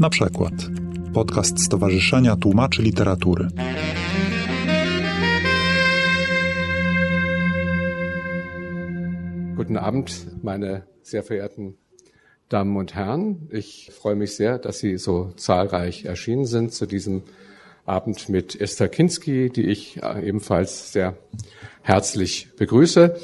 Na przykład podcast Stowarzyszenia Tłumaczy Literatury. Guten Abend, meine sehr verehrten Damen und Herren. Ich freue mich sehr, dass Sie so zahlreich erschienen sind zu diesem Abend mit Esther Kinski, die ich äh, ebenfalls sehr herzlich begrüße.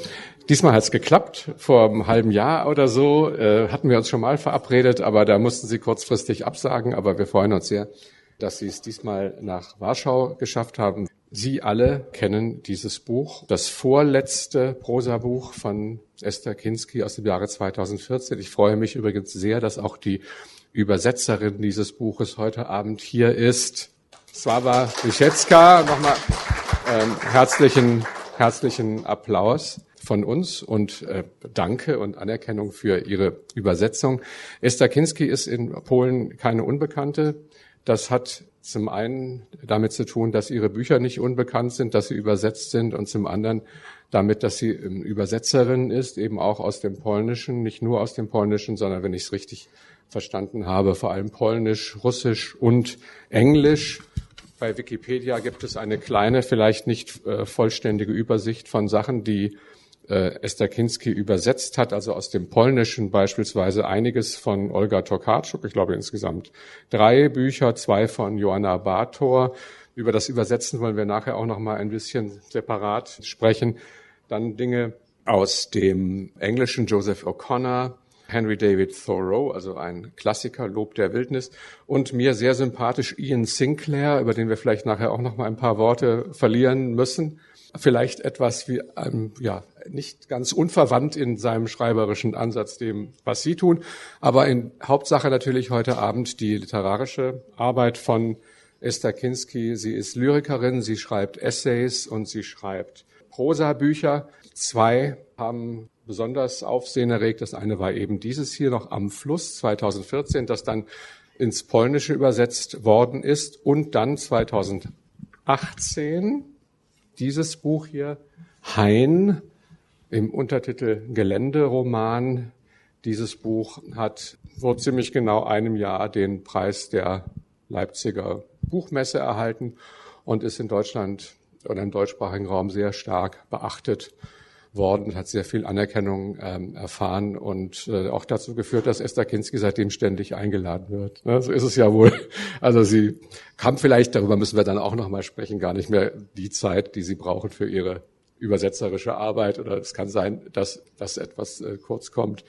Diesmal hat es geklappt. Vor einem halben Jahr oder so äh, hatten wir uns schon mal verabredet, aber da mussten Sie kurzfristig absagen. Aber wir freuen uns sehr, dass Sie es diesmal nach Warschau geschafft haben. Sie alle kennen dieses Buch, das vorletzte Prosabuch von Esther Kinski aus dem Jahre 2014. Ich freue mich übrigens sehr, dass auch die Übersetzerin dieses Buches heute Abend hier ist. Swava Wischetska. Nochmal ähm, herzlichen, herzlichen Applaus von uns und äh, Danke und Anerkennung für Ihre Übersetzung. Esther Kinski ist in Polen keine Unbekannte. Das hat zum einen damit zu tun, dass ihre Bücher nicht unbekannt sind, dass sie übersetzt sind und zum anderen damit, dass sie Übersetzerin ist, eben auch aus dem Polnischen, nicht nur aus dem Polnischen, sondern wenn ich es richtig verstanden habe, vor allem Polnisch, Russisch und Englisch. Bei Wikipedia gibt es eine kleine, vielleicht nicht äh, vollständige Übersicht von Sachen, die äh, Esther Kinski übersetzt hat, also aus dem Polnischen beispielsweise einiges von Olga Tokarczuk, ich glaube insgesamt drei Bücher, zwei von Joanna Bator. Über das Übersetzen wollen wir nachher auch noch mal ein bisschen separat sprechen. Dann Dinge aus dem Englischen Joseph O'Connor, Henry David Thoreau, also ein Klassiker, Lob der Wildnis, und mir sehr sympathisch Ian Sinclair, über den wir vielleicht nachher auch noch mal ein paar Worte verlieren müssen vielleicht etwas wie, ähm, ja, nicht ganz unverwandt in seinem schreiberischen Ansatz dem, was Sie tun, aber in Hauptsache natürlich heute Abend die literarische Arbeit von Esther Kinski. Sie ist Lyrikerin, sie schreibt Essays und sie schreibt Prosabücher. Zwei haben besonders Aufsehen erregt. Das eine war eben dieses hier noch am Fluss 2014, das dann ins Polnische übersetzt worden ist und dann 2018 dieses Buch hier, Hein, im Untertitel Geländeroman. Dieses Buch hat vor ziemlich genau einem Jahr den Preis der Leipziger Buchmesse erhalten und ist in Deutschland oder im deutschsprachigen Raum sehr stark beachtet worden, hat sehr viel Anerkennung ähm, erfahren und äh, auch dazu geführt, dass Esther Kinski seitdem ständig eingeladen wird. Ne, so ist es ja wohl. Also sie kam vielleicht, darüber müssen wir dann auch nochmal sprechen, gar nicht mehr die Zeit, die sie brauchen für ihre übersetzerische Arbeit oder es kann sein, dass das etwas äh, kurz kommt,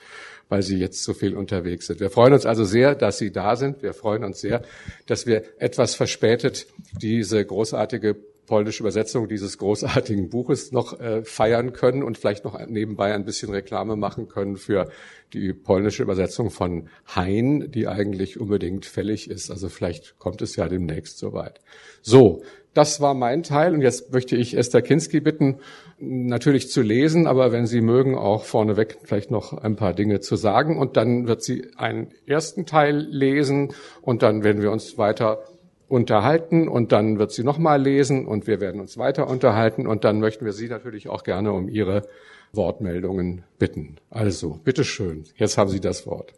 weil Sie jetzt so viel unterwegs sind. Wir freuen uns also sehr, dass Sie da sind. Wir freuen uns sehr, dass wir etwas verspätet diese großartige polnische Übersetzung dieses großartigen Buches noch äh, feiern können und vielleicht noch nebenbei ein bisschen Reklame machen können für die polnische Übersetzung von Hein, die eigentlich unbedingt fällig ist. Also vielleicht kommt es ja demnächst soweit. So, das war mein Teil und jetzt möchte ich Esther Kinski bitten, natürlich zu lesen, aber wenn Sie mögen, auch vorneweg vielleicht noch ein paar Dinge zu sagen und dann wird sie einen ersten Teil lesen und dann werden wir uns weiter unterhalten und dann wird sie nochmal lesen und wir werden uns weiter unterhalten und dann möchten wir Sie natürlich auch gerne um Ihre Wortmeldungen bitten. Also, bitteschön, jetzt haben Sie das Wort.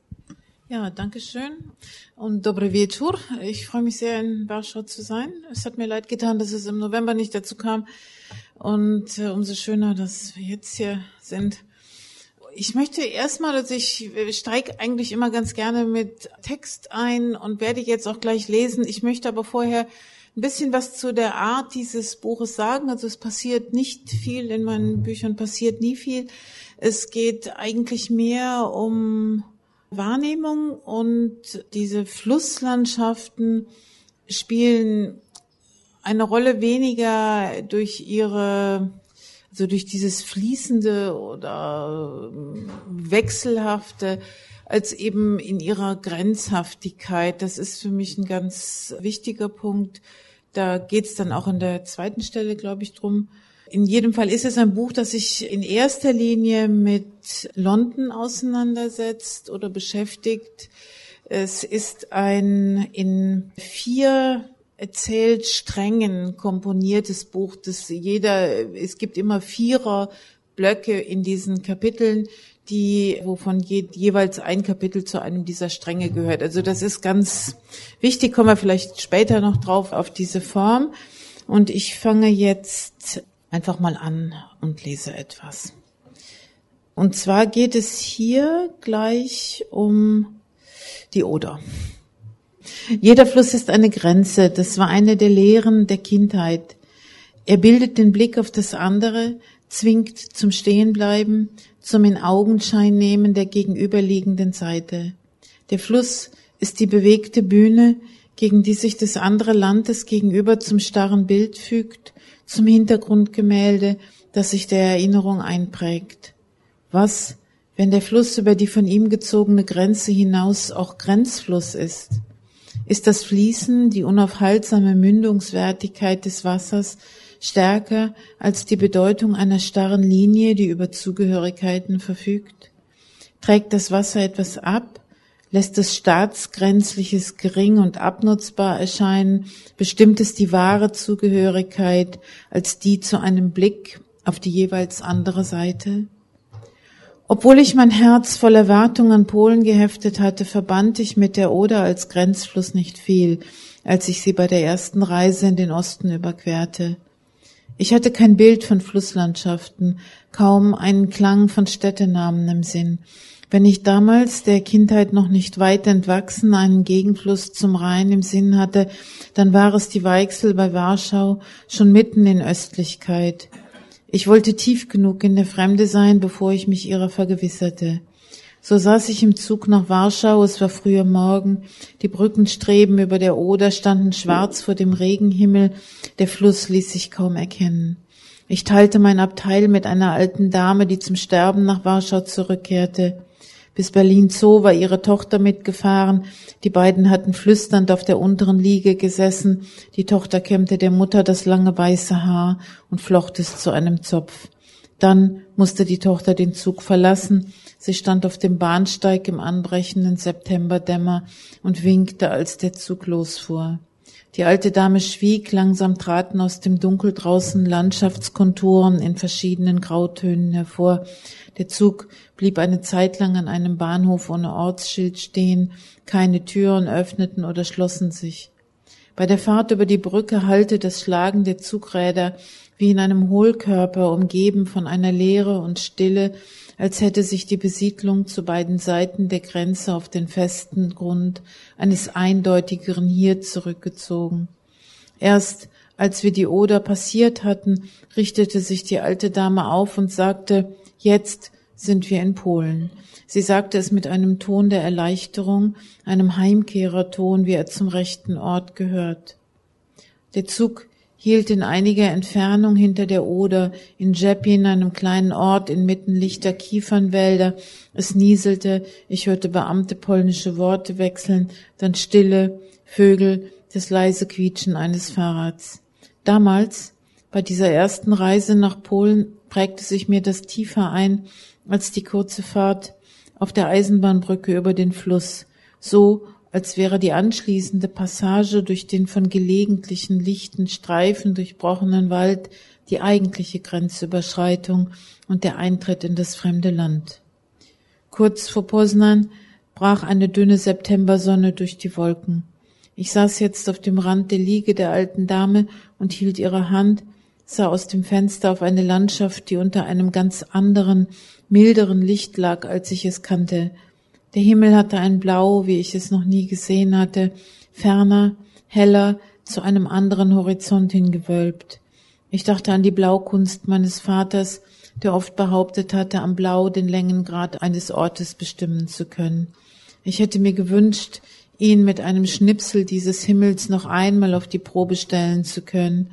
Ja, danke schön und dobre wieczór. Ich freue mich sehr, in Warschau zu sein. Es hat mir leid getan, dass es im November nicht dazu kam und äh, umso schöner, dass wir jetzt hier sind. Ich möchte erstmal, also ich steige eigentlich immer ganz gerne mit Text ein und werde jetzt auch gleich lesen. Ich möchte aber vorher ein bisschen was zu der Art dieses Buches sagen. Also es passiert nicht viel in meinen Büchern, passiert nie viel. Es geht eigentlich mehr um Wahrnehmung und diese Flusslandschaften spielen eine Rolle weniger durch ihre so durch dieses fließende oder ähm, wechselhafte als eben in ihrer Grenzhaftigkeit. Das ist für mich ein ganz wichtiger Punkt. Da geht es dann auch in der zweiten Stelle, glaube ich, drum. In jedem Fall ist es ein Buch, das sich in erster Linie mit London auseinandersetzt oder beschäftigt. Es ist ein in vier erzählt strengen komponiertes Buch, das jeder, es gibt immer vierer Blöcke in diesen Kapiteln, die, wovon je, jeweils ein Kapitel zu einem dieser Stränge gehört. Also das ist ganz wichtig, kommen wir vielleicht später noch drauf auf diese Form. Und ich fange jetzt einfach mal an und lese etwas. Und zwar geht es hier gleich um die Oder. Jeder Fluss ist eine Grenze. Das war eine der Lehren der Kindheit. Er bildet den Blick auf das andere, zwingt zum Stehenbleiben, zum in Augenschein nehmen der gegenüberliegenden Seite. Der Fluss ist die bewegte Bühne, gegen die sich das andere Land des Gegenüber zum starren Bild fügt, zum Hintergrundgemälde, das sich der Erinnerung einprägt. Was, wenn der Fluss über die von ihm gezogene Grenze hinaus auch Grenzfluss ist? Ist das Fließen, die unaufhaltsame Mündungswertigkeit des Wassers stärker als die Bedeutung einer starren Linie, die über Zugehörigkeiten verfügt? Trägt das Wasser etwas ab? Lässt es Staatsgrenzliches gering und abnutzbar erscheinen? Bestimmt es die wahre Zugehörigkeit als die zu einem Blick auf die jeweils andere Seite? Obwohl ich mein Herz voll Erwartung an Polen geheftet hatte, verband ich mit der Oder als Grenzfluss nicht viel, als ich sie bei der ersten Reise in den Osten überquerte. Ich hatte kein Bild von Flusslandschaften, kaum einen Klang von Städtenamen im Sinn. Wenn ich damals der Kindheit noch nicht weit entwachsen einen Gegenfluss zum Rhein im Sinn hatte, dann war es die Weichsel bei Warschau schon mitten in Östlichkeit. Ich wollte tief genug in der Fremde sein, bevor ich mich ihrer vergewisserte. So saß ich im Zug nach Warschau, es war früher Morgen, die Brückenstreben über der Oder standen schwarz vor dem Regenhimmel, der Fluss ließ sich kaum erkennen. Ich teilte mein Abteil mit einer alten Dame, die zum Sterben nach Warschau zurückkehrte. Bis Berlin Zoo war ihre Tochter mitgefahren. Die beiden hatten flüsternd auf der unteren Liege gesessen. Die Tochter kämmte der Mutter das lange weiße Haar und flocht es zu einem Zopf. Dann musste die Tochter den Zug verlassen. Sie stand auf dem Bahnsteig im anbrechenden Septemberdämmer und winkte, als der Zug losfuhr. Die alte Dame schwieg, langsam traten aus dem Dunkel draußen Landschaftskonturen in verschiedenen Grautönen hervor. Der Zug blieb eine Zeit lang an einem Bahnhof ohne Ortsschild stehen, keine Türen öffneten oder schlossen sich. Bei der Fahrt über die Brücke hallte das Schlagen der Zugräder wie in einem Hohlkörper, umgeben von einer Leere und Stille, als hätte sich die Besiedlung zu beiden Seiten der Grenze auf den festen Grund eines eindeutigeren Hier zurückgezogen. Erst als wir die Oder passiert hatten, richtete sich die alte Dame auf und sagte, jetzt sind wir in Polen. Sie sagte es mit einem Ton der Erleichterung, einem Heimkehrerton, wie er zum rechten Ort gehört. Der Zug hielt in einiger Entfernung hinter der Oder, in Jeppin, einem kleinen Ort inmitten lichter Kiefernwälder. Es nieselte, ich hörte Beamte polnische Worte wechseln, dann Stille, Vögel, das leise Quietschen eines Fahrrads. Damals, bei dieser ersten Reise nach Polen, prägte sich mir das tiefer ein als die kurze Fahrt auf der Eisenbahnbrücke über den Fluss, so als wäre die anschließende Passage durch den von gelegentlichen lichten Streifen durchbrochenen Wald die eigentliche Grenzüberschreitung und der Eintritt in das fremde Land. Kurz vor Poznan brach eine dünne Septembersonne durch die Wolken. Ich saß jetzt auf dem Rand der Liege der alten Dame und hielt ihre Hand, sah aus dem Fenster auf eine Landschaft, die unter einem ganz anderen, milderen Licht lag, als ich es kannte, der Himmel hatte ein Blau, wie ich es noch nie gesehen hatte, ferner, heller, zu einem anderen Horizont hingewölbt. Ich dachte an die Blaukunst meines Vaters, der oft behauptet hatte, am Blau den Längengrad eines Ortes bestimmen zu können. Ich hätte mir gewünscht, ihn mit einem Schnipsel dieses Himmels noch einmal auf die Probe stellen zu können.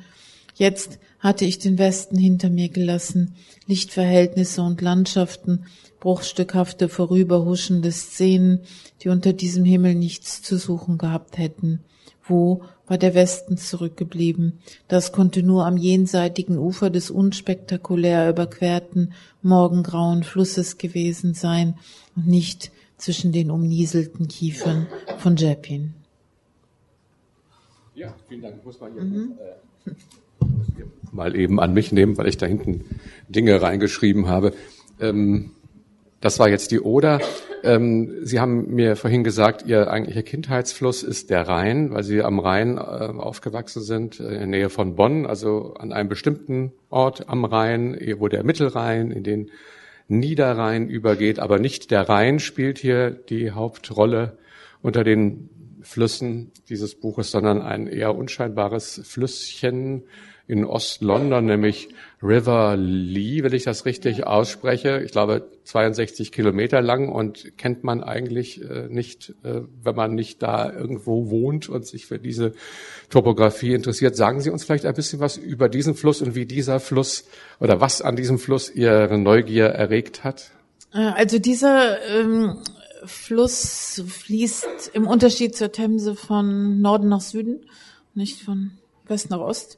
Jetzt hatte ich den Westen hinter mir gelassen, Lichtverhältnisse und Landschaften, bruchstückhafte vorüberhuschende Szenen, die unter diesem Himmel nichts zu suchen gehabt hätten. Wo war der Westen zurückgeblieben? Das konnte nur am jenseitigen Ufer des unspektakulär überquerten, morgengrauen Flusses gewesen sein und nicht zwischen den umnieselten Kiefern von Jeppin. Ja, vielen Dank. Ich muss mal hier, mhm. äh, mal eben an mich nehmen, weil ich da hinten Dinge reingeschrieben habe. Ähm, Das war jetzt die Oder. Ähm, Sie haben mir vorhin gesagt, Ihr eigentlicher Kindheitsfluss ist der Rhein, weil Sie am Rhein äh, aufgewachsen sind, in der Nähe von Bonn, also an einem bestimmten Ort am Rhein, wo der Mittelrhein in den Niederrhein übergeht, aber nicht der Rhein spielt hier die Hauptrolle unter den Flüssen dieses Buches, sondern ein eher unscheinbares Flüsschen in Ost-London, nämlich River Lee, wenn ich das richtig ausspreche. Ich glaube 62 Kilometer lang und kennt man eigentlich äh, nicht, äh, wenn man nicht da irgendwo wohnt und sich für diese Topografie interessiert. Sagen Sie uns vielleicht ein bisschen was über diesen Fluss und wie dieser Fluss oder was an diesem Fluss Ihre Neugier erregt hat? Äh, also dieser ähm, Fluss fließt im Unterschied zur Themse von Norden nach Süden, nicht von West nach Ost.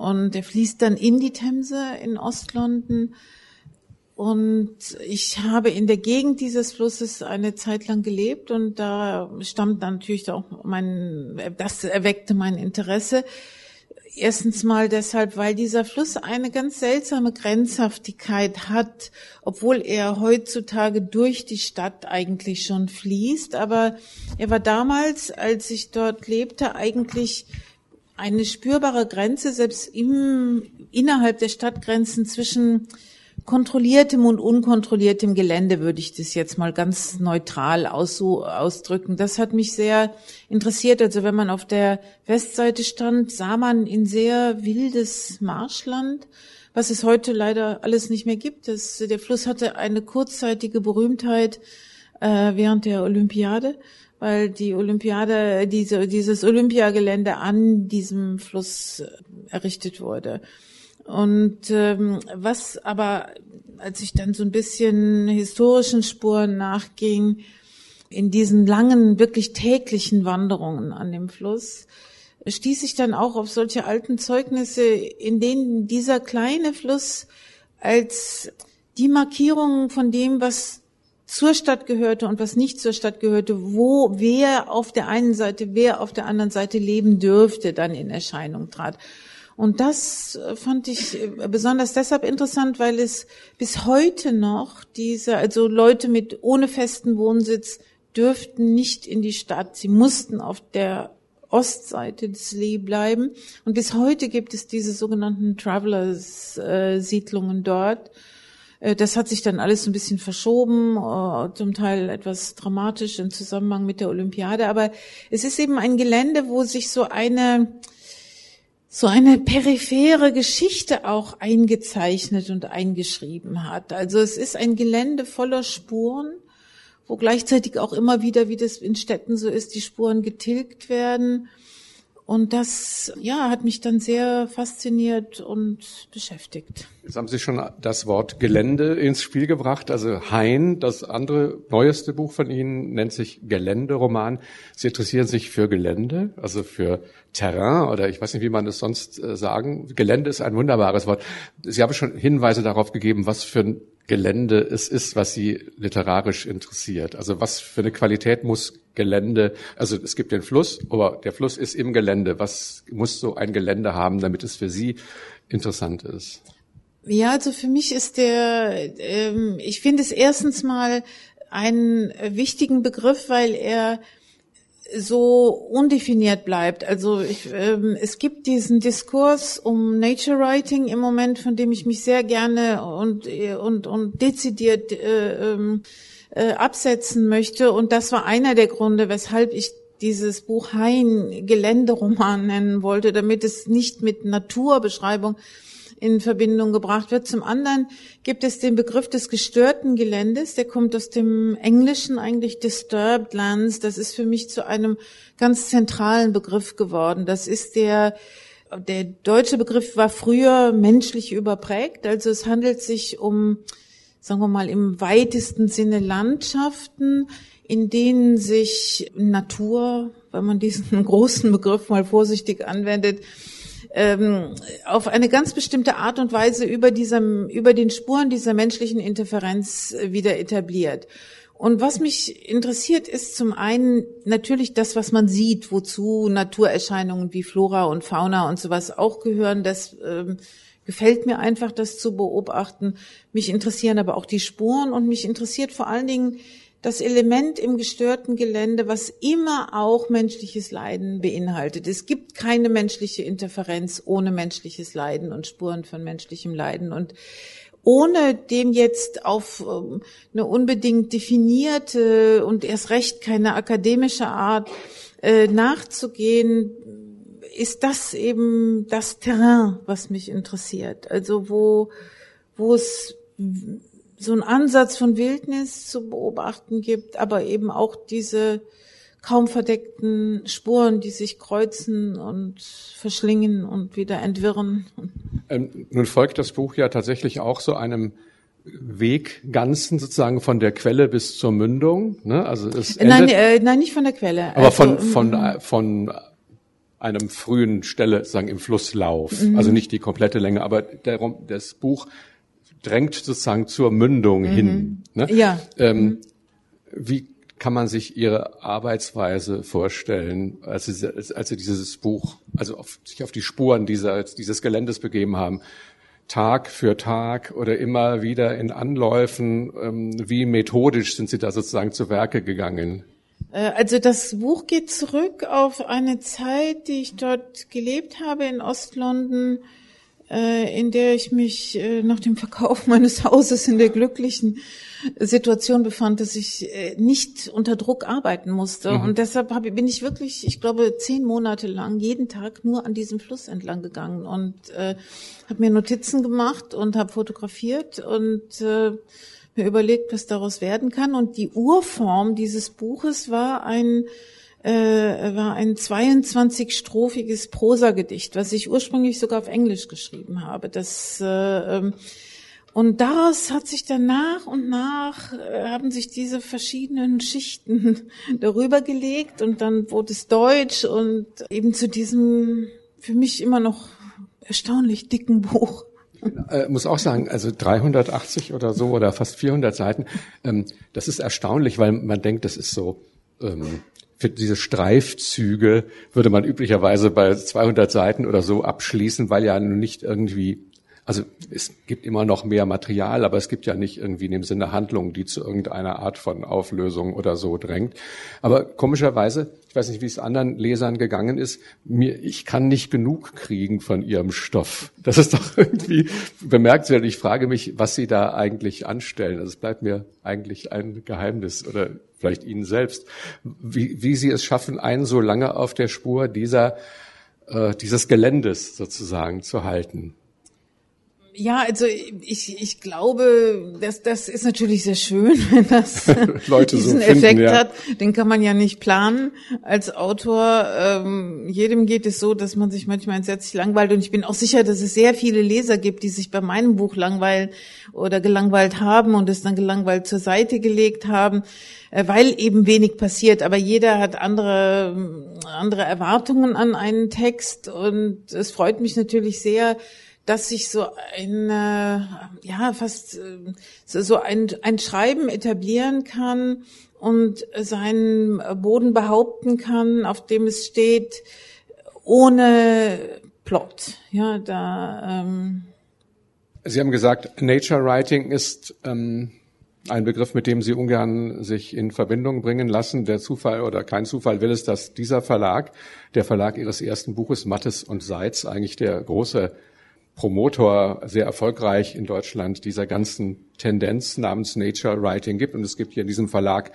Und der fließt dann in die Themse in Ostlondon. Und ich habe in der Gegend dieses Flusses eine Zeit lang gelebt und da stammt natürlich auch mein, das erweckte mein Interesse. Erstens mal deshalb, weil dieser Fluss eine ganz seltsame Grenzhaftigkeit hat, obwohl er heutzutage durch die Stadt eigentlich schon fließt. Aber er war damals, als ich dort lebte, eigentlich eine spürbare Grenze, selbst im, innerhalb der Stadtgrenzen zwischen kontrolliertem und unkontrolliertem Gelände würde ich das jetzt mal ganz neutral aus, ausdrücken. Das hat mich sehr interessiert. Also wenn man auf der Westseite stand, sah man in sehr wildes Marschland, was es heute leider alles nicht mehr gibt. Das, der Fluss hatte eine kurzzeitige Berühmtheit äh, während der Olympiade, weil die Olympiade, diese, dieses Olympiagelände an diesem Fluss errichtet wurde. Und ähm, was aber, als ich dann so ein bisschen historischen Spuren nachging, in diesen langen, wirklich täglichen Wanderungen an dem Fluss, stieß ich dann auch auf solche alten Zeugnisse, in denen dieser kleine Fluss als die Markierung von dem, was zur Stadt gehörte und was nicht zur Stadt gehörte, wo wer auf der einen Seite, wer auf der anderen Seite leben dürfte, dann in Erscheinung trat. Und das äh, fand ich äh, besonders deshalb interessant, weil es bis heute noch diese, also Leute mit ohne festen Wohnsitz dürften nicht in die Stadt. Sie mussten auf der Ostseite des Lee bleiben. Und bis heute gibt es diese sogenannten Travelers-Siedlungen dort. Äh, das hat sich dann alles ein bisschen verschoben, zum Teil etwas dramatisch im Zusammenhang mit der Olympiade. Aber es ist eben ein Gelände, wo sich so eine so eine periphere Geschichte auch eingezeichnet und eingeschrieben hat. Also es ist ein Gelände voller Spuren, wo gleichzeitig auch immer wieder, wie das in Städten so ist, die Spuren getilgt werden und das, ja, hat mich dann sehr fasziniert und beschäftigt. Jetzt haben Sie schon das Wort Gelände ins Spiel gebracht. Also Hein, das andere, neueste Buch von Ihnen, nennt sich Geländeroman. Sie interessieren sich für Gelände, also für Terrain oder ich weiß nicht, wie man das sonst äh, sagen. Gelände ist ein wunderbares Wort. Sie haben schon Hinweise darauf gegeben, was für ein Gelände es ist, was Sie literarisch interessiert. Also was für eine Qualität muss Gelände, also es gibt den Fluss, aber der Fluss ist im Gelände. Was muss so ein Gelände haben, damit es für Sie interessant ist? Ja, also für mich ist der, ähm, ich finde es erstens mal einen wichtigen Begriff, weil er so undefiniert bleibt. Also ich, ähm, es gibt diesen Diskurs um Nature Writing im Moment, von dem ich mich sehr gerne und und und dezidiert äh, ähm, äh, absetzen möchte. Und das war einer der Gründe, weshalb ich dieses Buch Hein Geländeroman nennen wollte, damit es nicht mit Naturbeschreibung in Verbindung gebracht wird. Zum anderen gibt es den Begriff des gestörten Geländes, der kommt aus dem Englischen eigentlich Disturbed Lands. Das ist für mich zu einem ganz zentralen Begriff geworden. Das ist der der deutsche Begriff war früher menschlich überprägt, also es handelt sich um, sagen wir mal, im weitesten Sinne Landschaften, in denen sich Natur, wenn man diesen großen Begriff mal vorsichtig anwendet, ähm, auf eine ganz bestimmte Art und Weise über, diesem, über den Spuren dieser menschlichen Interferenz äh, wieder etabliert. Und was mich interessiert, ist zum einen natürlich das, was man sieht, wozu Naturerscheinungen wie Flora und Fauna und sowas auch gehören. Das ähm, gefällt mir einfach, das zu beobachten. Mich interessieren aber auch die Spuren und mich interessiert vor allen Dingen das Element im gestörten Gelände, was immer auch menschliches Leiden beinhaltet. Es gibt keine menschliche Interferenz ohne menschliches Leiden und Spuren von menschlichem Leiden. Und ohne dem jetzt auf ähm, eine unbedingt definierte und erst recht keine akademische Art äh, nachzugehen, ist das eben das Terrain, was mich interessiert. Also wo, wo es so einen Ansatz von Wildnis zu beobachten gibt, aber eben auch diese kaum verdeckten Spuren, die sich kreuzen und verschlingen und wieder entwirren. Ähm, nun folgt das Buch ja tatsächlich auch so einem Weg Ganzen sozusagen von der Quelle bis zur Mündung. Ne? Also es nein, äh, nein, nicht von der Quelle. Aber also, von von mm, von einem frühen Stelle sozusagen im Flusslauf. Mhm. Also nicht die komplette Länge, aber der, das Buch drängt sozusagen zur Mündung mhm. hin. Ne? Ja. Ähm, mhm. Wie kann man sich Ihre Arbeitsweise vorstellen, als Sie, als Sie dieses Buch, also auf, sich auf die Spuren dieser, dieses Geländes begeben haben? Tag für Tag oder immer wieder in Anläufen? Ähm, wie methodisch sind Sie da sozusagen zu Werke gegangen? Äh, also das Buch geht zurück auf eine Zeit, die ich dort gelebt habe in Ostlondon in der ich mich äh, nach dem Verkauf meines Hauses in der glücklichen Situation befand, dass ich äh, nicht unter Druck arbeiten musste. Mhm. Und deshalb bin ich wirklich, ich glaube, zehn Monate lang jeden Tag nur an diesem Fluss entlang gegangen und äh, habe mir Notizen gemacht und habe fotografiert und äh, mir überlegt, was daraus werden kann. Und die Urform dieses Buches war ein äh, war ein 22-strophiges Prosagedicht, was ich ursprünglich sogar auf Englisch geschrieben habe. Das äh, ähm, und daraus hat sich dann nach und nach äh, haben sich diese verschiedenen Schichten darüber gelegt und dann wurde es Deutsch und eben zu diesem für mich immer noch erstaunlich dicken Buch. Äh, muss auch sagen, also 380 oder so oder fast 400 Seiten, ähm, das ist erstaunlich, weil man denkt, das ist so ähm, für diese Streifzüge würde man üblicherweise bei 200 Seiten oder so abschließen, weil ja nicht irgendwie also es gibt immer noch mehr Material, aber es gibt ja nicht irgendwie in dem Sinne Handlungen, die zu irgendeiner Art von Auflösung oder so drängt. Aber komischerweise, ich weiß nicht, wie es anderen Lesern gegangen ist, mir, ich kann nicht genug kriegen von ihrem Stoff. Das ist doch irgendwie bemerkenswert. Ich frage mich, was Sie da eigentlich anstellen. Also es bleibt mir eigentlich ein Geheimnis oder vielleicht Ihnen selbst, wie, wie Sie es schaffen, einen so lange auf der Spur dieser, äh, dieses Geländes sozusagen zu halten. Ja, also ich, ich glaube, das, das ist natürlich sehr schön, wenn das Leute diesen so finden, Effekt ja. hat. Den kann man ja nicht planen als Autor. Ähm, jedem geht es so, dass man sich manchmal entsetzlich langweilt. Und ich bin auch sicher, dass es sehr viele Leser gibt, die sich bei meinem Buch langweilen oder gelangweilt haben und es dann gelangweilt zur Seite gelegt haben, äh, weil eben wenig passiert. Aber jeder hat andere, andere Erwartungen an einen Text. Und es freut mich natürlich sehr, dass sich so ein, äh, ja, fast äh, so ein, ein Schreiben etablieren kann und seinen Boden behaupten kann, auf dem es steht, ohne Plot. Ja, da. Ähm Sie haben gesagt, Nature Writing ist ähm, ein Begriff, mit dem Sie ungern sich in Verbindung bringen lassen. Der Zufall oder kein Zufall will es, dass dieser Verlag, der Verlag Ihres ersten Buches Mattes und Seitz, eigentlich der große Promotor sehr erfolgreich in Deutschland dieser ganzen Tendenz namens Nature Writing gibt. Und es gibt hier in diesem Verlag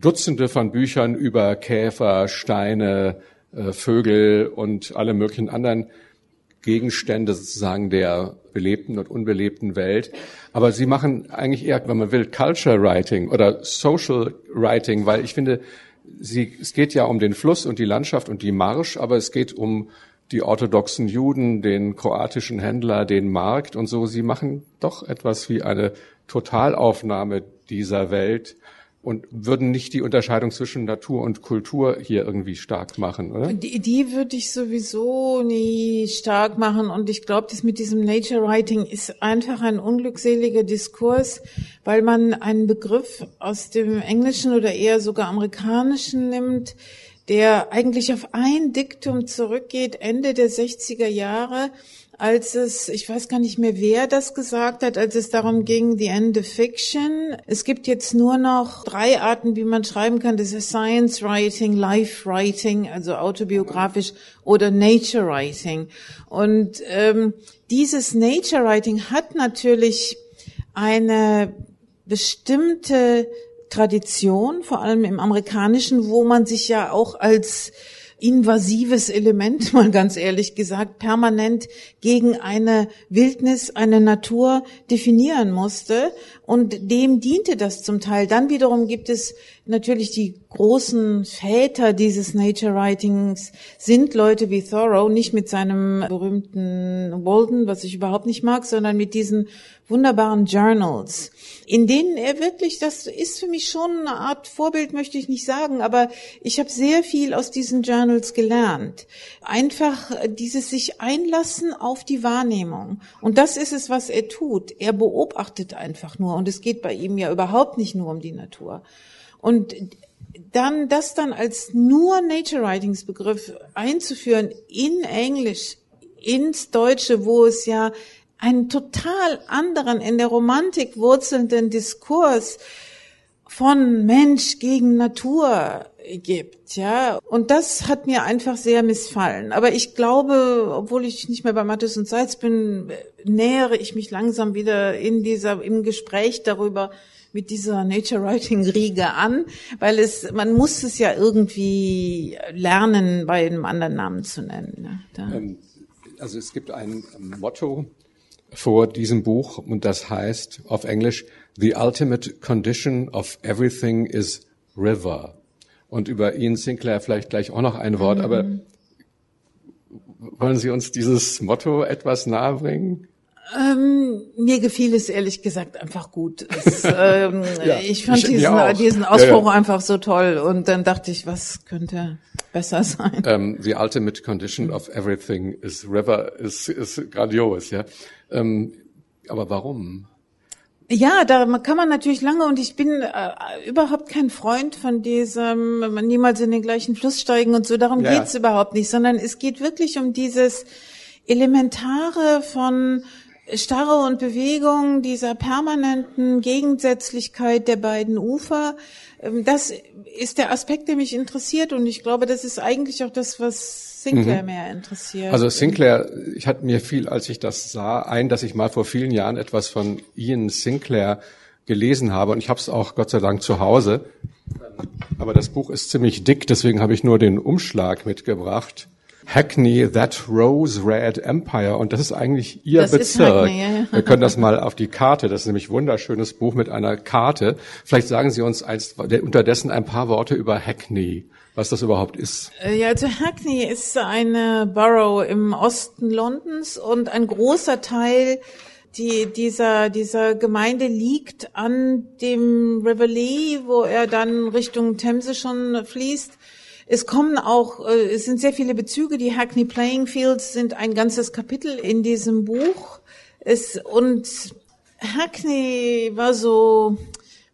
Dutzende von Büchern über Käfer, Steine, äh, Vögel und alle möglichen anderen Gegenstände sozusagen der belebten und unbelebten Welt. Aber sie machen eigentlich eher, wenn man will, Culture Writing oder Social Writing, weil ich finde, sie, es geht ja um den Fluss und die Landschaft und die Marsch, aber es geht um die orthodoxen Juden, den kroatischen Händler, den Markt und so. Sie machen doch etwas wie eine Totalaufnahme dieser Welt und würden nicht die Unterscheidung zwischen Natur und Kultur hier irgendwie stark machen, oder? Die, die würde ich sowieso nie stark machen und ich glaube, das mit diesem Nature Writing ist einfach ein unglückseliger Diskurs, weil man einen Begriff aus dem Englischen oder eher sogar Amerikanischen nimmt, der eigentlich auf ein Diktum zurückgeht, Ende der 60er Jahre, als es, ich weiß gar nicht mehr, wer das gesagt hat, als es darum ging, the end of fiction. Es gibt jetzt nur noch drei Arten, wie man schreiben kann. Das ist Science Writing, Life Writing, also autobiografisch, oder Nature Writing. Und ähm, dieses Nature Writing hat natürlich eine bestimmte Tradition, vor allem im amerikanischen, wo man sich ja auch als invasives Element, mal ganz ehrlich gesagt, permanent gegen eine Wildnis, eine Natur definieren musste. Und dem diente das zum Teil. Dann wiederum gibt es natürlich die großen Väter dieses Nature Writings sind Leute wie Thoreau, nicht mit seinem berühmten Walden, was ich überhaupt nicht mag, sondern mit diesen wunderbaren Journals, in denen er wirklich, das ist für mich schon eine Art Vorbild, möchte ich nicht sagen, aber ich habe sehr viel aus diesen Journals gelernt. Einfach dieses sich einlassen auf die Wahrnehmung. Und das ist es, was er tut. Er beobachtet einfach nur. Und es geht bei ihm ja überhaupt nicht nur um die Natur. Und dann das dann als nur Nature Writings Begriff einzuführen in Englisch, ins Deutsche, wo es ja einen total anderen, in der Romantik wurzelnden Diskurs von Mensch gegen Natur gibt, ja. Und das hat mir einfach sehr missfallen. Aber ich glaube, obwohl ich nicht mehr bei Mattes und Seitz bin, nähere ich mich langsam wieder in dieser, im Gespräch darüber, mit dieser Nature Writing Riege an, weil es, man muss es ja irgendwie lernen, bei einem anderen Namen zu nennen. Ne? Ähm, also es gibt ein Motto vor diesem Buch und das heißt auf Englisch The ultimate condition of everything is river. Und über Ian Sinclair vielleicht gleich auch noch ein Wort, mhm. aber wollen Sie uns dieses Motto etwas nahebringen? Ähm, mir gefiel es ehrlich gesagt einfach gut. Es, ähm, ja, ich fand ich, diesen, diesen Ausspruch ja, ja. einfach so toll und dann dachte ich, was könnte besser sein? Ähm, the ultimate condition of everything is river is, is grandios, ja. Ähm, aber warum? Ja, da kann man natürlich lange und ich bin äh, überhaupt kein Freund von diesem niemals in den gleichen Fluss steigen und so. Darum geht's überhaupt nicht, sondern es geht wirklich um dieses Elementare von Starre und Bewegung dieser permanenten Gegensätzlichkeit der beiden Ufer, ähm, das ist der Aspekt, der mich interessiert und ich glaube, das ist eigentlich auch das, was Sinclair mhm. mehr interessiert. Also Sinclair, ich hatte mir viel, als ich das sah, ein, dass ich mal vor vielen Jahren etwas von Ian Sinclair gelesen habe und ich habe es auch Gott sei Dank zu Hause. Aber das Buch ist ziemlich dick, deswegen habe ich nur den Umschlag mitgebracht. Hackney, That Rose Red Empire. Und das ist eigentlich Ihr das Bezirk. Hackney, ja. Wir können das mal auf die Karte. Das ist nämlich ein wunderschönes Buch mit einer Karte. Vielleicht sagen Sie uns eins, unterdessen ein paar Worte über Hackney was das überhaupt ist. Äh, ja, also Hackney ist eine Borough im Osten Londons und ein großer Teil die, dieser, dieser Gemeinde liegt an dem River Lee, wo er dann Richtung Themse schon fließt. Es kommen auch, äh, es sind sehr viele Bezüge. Die Hackney Playing Fields sind ein ganzes Kapitel in diesem Buch. Es, und Hackney war so,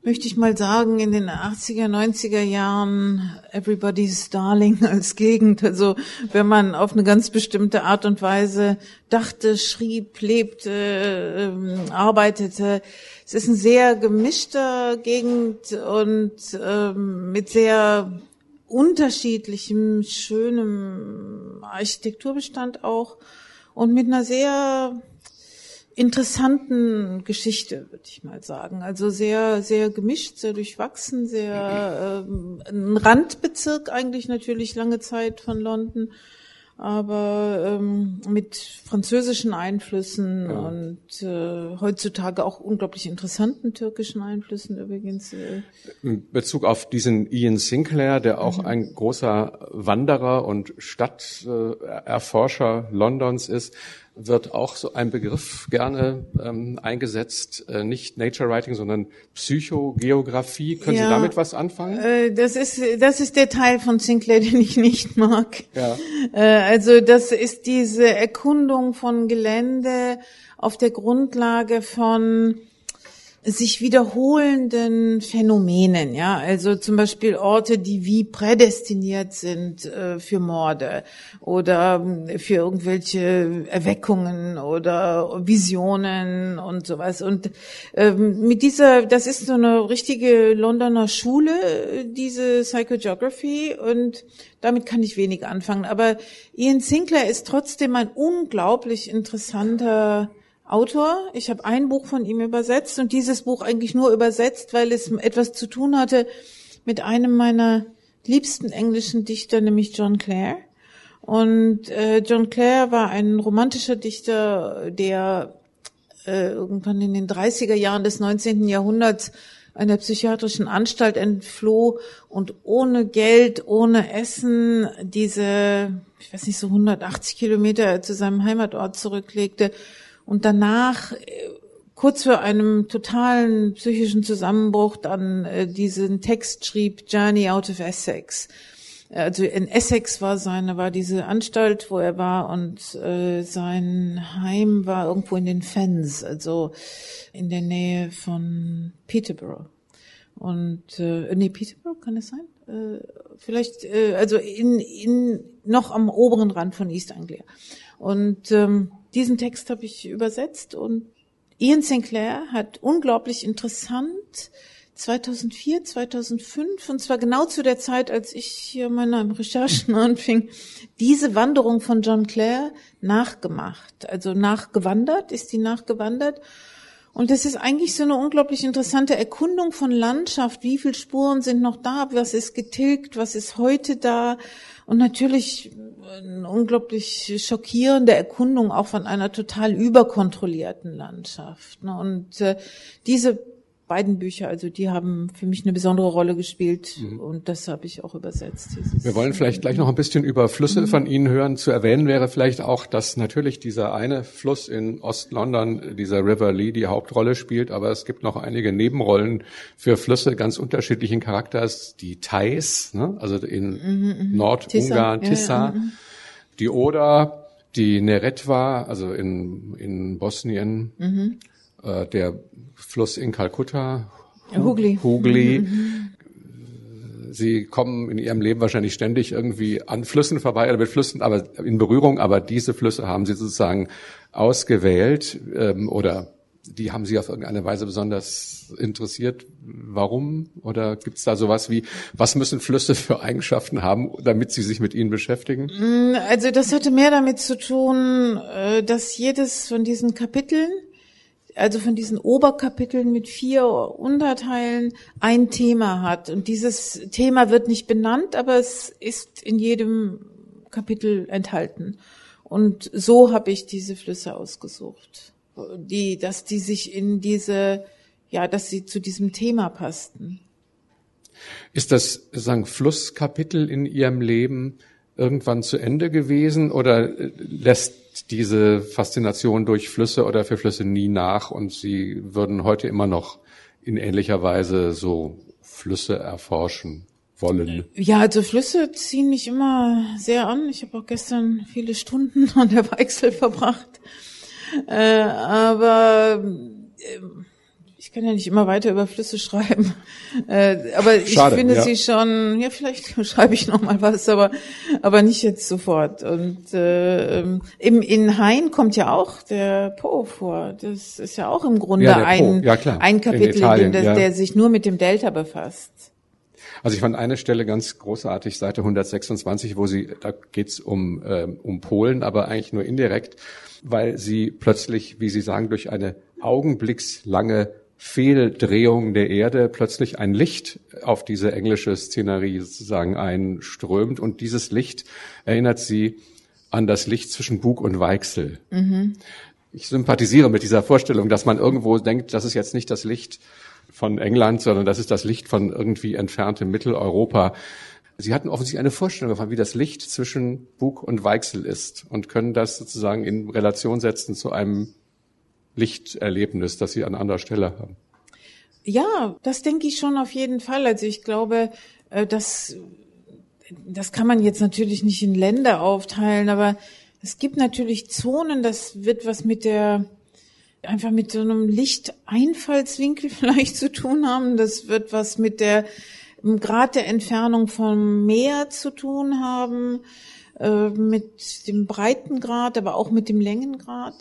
möchte ich mal sagen, in den 80er, 90er Jahren Everybody's Darling als Gegend. Also wenn man auf eine ganz bestimmte Art und Weise dachte, schrieb, lebte, ähm, arbeitete. Es ist ein sehr gemischter Gegend und ähm, mit sehr unterschiedlichem, schönem Architekturbestand auch und mit einer sehr interessanten Geschichte, würde ich mal sagen. Also sehr, sehr gemischt, sehr durchwachsen, sehr äh, ein Randbezirk eigentlich natürlich lange Zeit von London aber ähm, mit französischen Einflüssen ja. und äh, heutzutage auch unglaublich interessanten türkischen Einflüssen übrigens. Äh. In Bezug auf diesen Ian Sinclair, der auch mhm. ein großer Wanderer und Stadterforscher Londons ist, wird auch so ein Begriff gerne ähm, eingesetzt, äh, nicht Nature Writing, sondern Psychogeografie. Können ja, Sie damit was anfangen? Äh, das ist das ist der Teil von Sinclair, den ich nicht mag. Ja. Äh, also das ist diese Erkundung von Gelände auf der Grundlage von sich wiederholenden Phänomenen, ja, also zum Beispiel Orte, die wie prädestiniert sind äh, für Morde oder äh, für irgendwelche Erweckungen oder Visionen und sowas. Und ähm, mit dieser, das ist so eine richtige Londoner Schule, diese Psychogeography und damit kann ich wenig anfangen. Aber Ian Sinclair ist trotzdem ein unglaublich interessanter Autor. Ich habe ein Buch von ihm übersetzt und dieses Buch eigentlich nur übersetzt, weil es etwas zu tun hatte mit einem meiner liebsten englischen Dichter, nämlich John Clare. Und äh, John Clare war ein romantischer Dichter, der äh, irgendwann in den 30er Jahren des 19. Jahrhunderts einer psychiatrischen Anstalt entfloh und ohne Geld, ohne Essen diese, ich weiß nicht, so 180 Kilometer zu seinem Heimatort zurücklegte und danach äh, kurz vor einem totalen psychischen Zusammenbruch dann äh, diesen Text schrieb, Journey out of Essex. Also in Essex war seine, war diese Anstalt, wo er war und äh, sein Heim war irgendwo in den Fens, also in der Nähe von Peterborough. Und äh, nee, Peterborough kann es sein? Äh, vielleicht, äh, also in, in noch am oberen Rand von East Anglia. Und ähm, diesen Text habe ich übersetzt und Ian Sinclair hat unglaublich interessant 2004, 2005, und zwar genau zu der Zeit, als ich hier meine Recherchen anfing, diese Wanderung von John Clare nachgemacht. Also nachgewandert, ist die nachgewandert. Und das ist eigentlich so eine unglaublich interessante Erkundung von Landschaft. Wie viele Spuren sind noch da? Was ist getilgt? Was ist heute da? Und natürlich eine unglaublich schockierende Erkundung auch von einer total überkontrollierten Landschaft. Ne? Und äh, diese beiden Bücher, also die haben für mich eine besondere Rolle gespielt mhm. und das habe ich auch übersetzt. Wir wollen vielleicht gleich noch ein bisschen über Flüsse mhm. von Ihnen hören. Zu erwähnen wäre vielleicht auch, dass natürlich dieser eine Fluss in Ost-London, dieser River Lee, die Hauptrolle spielt, aber es gibt noch einige Nebenrollen für Flüsse ganz unterschiedlichen Charakters. Die Thais, ne? also in mhm, mhm. Nordungarn, Tissa, Tissa ja, ja, mhm. die Oder, die Neretva, also in, in Bosnien, mhm. Äh, der Fluss in Kalkutta. Hugli. Hugli. Mhm. Sie kommen in ihrem Leben wahrscheinlich ständig irgendwie an Flüssen vorbei oder mit Flüssen, aber in Berührung. Aber diese Flüsse haben Sie sozusagen ausgewählt ähm, oder die haben Sie auf irgendeine Weise besonders interessiert. Warum? Oder gibt es da sowas wie, was müssen Flüsse für Eigenschaften haben, damit Sie sich mit ihnen beschäftigen? Mm, also das hatte mehr damit zu tun, äh, dass jedes von diesen Kapiteln also von diesen Oberkapiteln mit vier Unterteilen ein Thema hat. Und dieses Thema wird nicht benannt, aber es ist in jedem Kapitel enthalten. Und so habe ich diese Flüsse ausgesucht, die, dass die sich in diese, ja, dass sie zu diesem Thema passten. Ist das, sagen, Flusskapitel in Ihrem Leben irgendwann zu Ende gewesen oder lässt diese Faszination durch Flüsse oder für Flüsse nie nach und Sie würden heute immer noch in ähnlicher Weise so Flüsse erforschen wollen? Ja, also Flüsse ziehen mich immer sehr an. Ich habe auch gestern viele Stunden an der Weichsel verbracht. Äh, aber äh, ich kann ja nicht immer weiter über Flüsse schreiben. Äh, aber ich Schade, finde ja. sie schon, ja, vielleicht schreibe ich noch mal was, aber, aber nicht jetzt sofort. Und äh, im, in Hain kommt ja auch der Po vor. Das ist ja auch im Grunde ja, ein, ja, ein Kapitel, Italien, der, der sich nur mit dem Delta befasst. Also ich fand eine Stelle ganz großartig, Seite 126, wo sie, da geht's um, äh, um Polen, aber eigentlich nur indirekt, weil sie plötzlich, wie Sie sagen, durch eine augenblickslange Fehldrehung der Erde plötzlich ein Licht auf diese englische Szenerie sozusagen einströmt und dieses Licht erinnert sie an das Licht zwischen Bug und Weichsel. Mhm. Ich sympathisiere mit dieser Vorstellung, dass man irgendwo denkt, das ist jetzt nicht das Licht von England, sondern das ist das Licht von irgendwie entferntem Mitteleuropa. Sie hatten offensichtlich eine Vorstellung davon, wie das Licht zwischen Bug und Weichsel ist und können das sozusagen in Relation setzen zu einem Lichterlebnis, das Sie an anderer Stelle haben? Ja, das denke ich schon auf jeden Fall. Also ich glaube, äh, dass das kann man jetzt natürlich nicht in Länder aufteilen, aber es gibt natürlich Zonen, das wird was mit der einfach mit so einem Lichteinfallswinkel vielleicht zu tun haben. Das wird was mit der Grad der Entfernung vom Meer zu tun haben, äh, mit dem Breitengrad, aber auch mit dem Längengrad.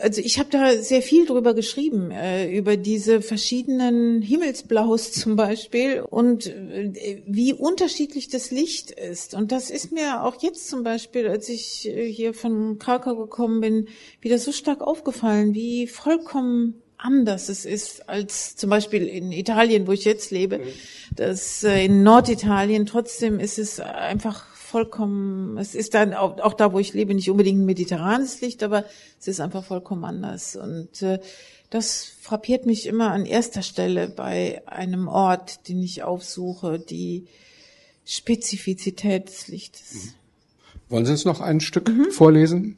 Also ich habe da sehr viel drüber geschrieben, äh, über diese verschiedenen Himmelsblaus zum Beispiel und äh, wie unterschiedlich das Licht ist. Und das ist mir auch jetzt zum Beispiel, als ich äh, hier von Krakau gekommen bin, wieder so stark aufgefallen, wie vollkommen anders es ist als zum Beispiel in Italien, wo ich jetzt lebe. Das äh, in Norditalien trotzdem ist es einfach vollkommen, es ist dann auch, auch da, wo ich lebe, nicht unbedingt ein mediterranes Licht, aber es ist einfach vollkommen anders. Und äh, das frappiert mich immer an erster Stelle bei einem Ort, den ich aufsuche, die Spezifizität des Lichtes. Mhm. Wollen Sie uns noch ein Stück mhm. vorlesen?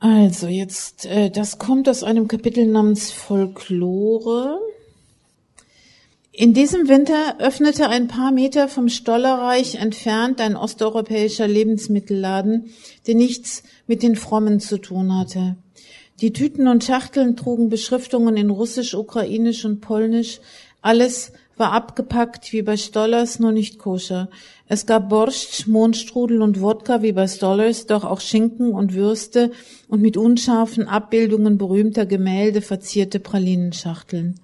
Also jetzt, äh, das kommt aus einem Kapitel namens Folklore. In diesem Winter öffnete ein paar Meter vom Stollerreich entfernt ein osteuropäischer Lebensmittelladen, der nichts mit den Frommen zu tun hatte. Die Tüten und Schachteln trugen Beschriftungen in Russisch, Ukrainisch und Polnisch. Alles war abgepackt wie bei Stollers, nur nicht koscher. Es gab Borscht, Mohnstrudel und Wodka wie bei Stollers, doch auch Schinken und Würste und mit unscharfen Abbildungen berühmter Gemälde verzierte Pralinenschachteln.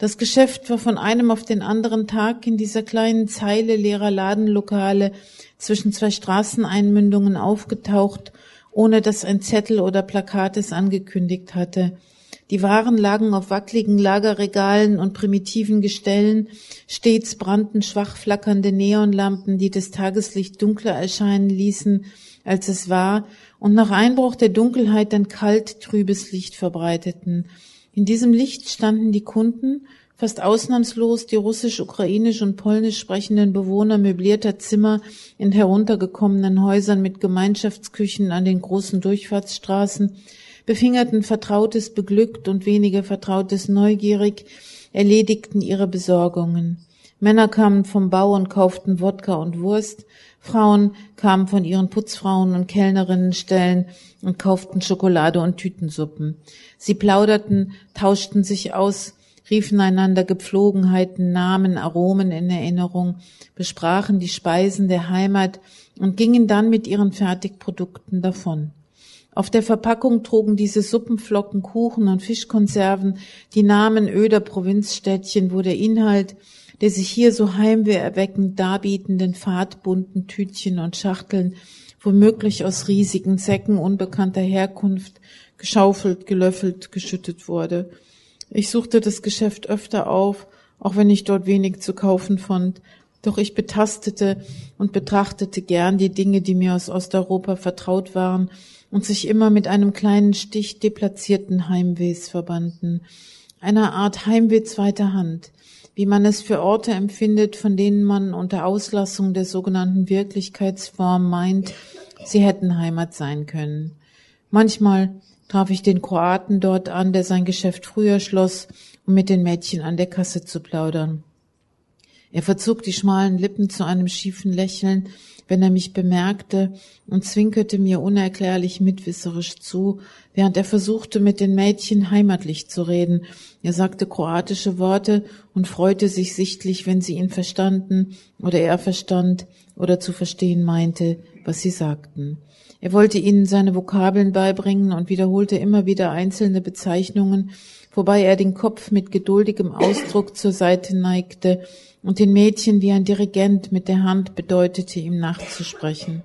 Das Geschäft war von einem auf den anderen Tag in dieser kleinen Zeile leerer Ladenlokale zwischen zwei Straßeneinmündungen aufgetaucht, ohne dass ein Zettel oder Plakat es angekündigt hatte. Die Waren lagen auf wackligen Lagerregalen und primitiven Gestellen, stets brannten schwach flackernde Neonlampen, die das Tageslicht dunkler erscheinen ließen, als es war, und nach Einbruch der Dunkelheit ein kalt trübes Licht verbreiteten. In diesem Licht standen die Kunden, fast ausnahmslos die russisch, ukrainisch und polnisch sprechenden Bewohner möblierter Zimmer in heruntergekommenen Häusern mit Gemeinschaftsküchen an den großen Durchfahrtsstraßen, befingerten Vertrautes beglückt und weniger Vertrautes neugierig, erledigten ihre Besorgungen. Männer kamen vom Bau und kauften Wodka und Wurst, Frauen kamen von ihren Putzfrauen und Kellnerinnenstellen und kauften Schokolade und Tütensuppen. Sie plauderten, tauschten sich aus, riefen einander Gepflogenheiten, Namen, Aromen in Erinnerung, besprachen die Speisen der Heimat und gingen dann mit ihren Fertigprodukten davon. Auf der Verpackung trugen diese Suppenflocken, Kuchen und Fischkonserven die Namen öder Provinzstädtchen, wo der Inhalt der sich hier so heimweherweckend darbietenden fadbunten Tütchen und Schachteln, womöglich aus riesigen Säcken unbekannter Herkunft, geschaufelt, gelöffelt, geschüttet wurde. Ich suchte das Geschäft öfter auf, auch wenn ich dort wenig zu kaufen fand, doch ich betastete und betrachtete gern die Dinge, die mir aus Osteuropa vertraut waren und sich immer mit einem kleinen Stich deplatzierten Heimwehs verbanden, einer Art Heimweh zweiter Hand, wie man es für Orte empfindet, von denen man unter Auslassung der sogenannten Wirklichkeitsform meint, sie hätten Heimat sein können. Manchmal traf ich den Kroaten dort an, der sein Geschäft früher schloss, um mit den Mädchen an der Kasse zu plaudern. Er verzog die schmalen Lippen zu einem schiefen Lächeln, wenn er mich bemerkte und zwinkerte mir unerklärlich mitwisserisch zu, während er versuchte, mit den Mädchen heimatlich zu reden. Er sagte kroatische Worte und freute sich sichtlich, wenn sie ihn verstanden oder er verstand oder zu verstehen meinte, was sie sagten. Er wollte ihnen seine Vokabeln beibringen und wiederholte immer wieder einzelne Bezeichnungen, wobei er den Kopf mit geduldigem Ausdruck zur Seite neigte und den Mädchen wie ein Dirigent mit der Hand bedeutete, ihm nachzusprechen.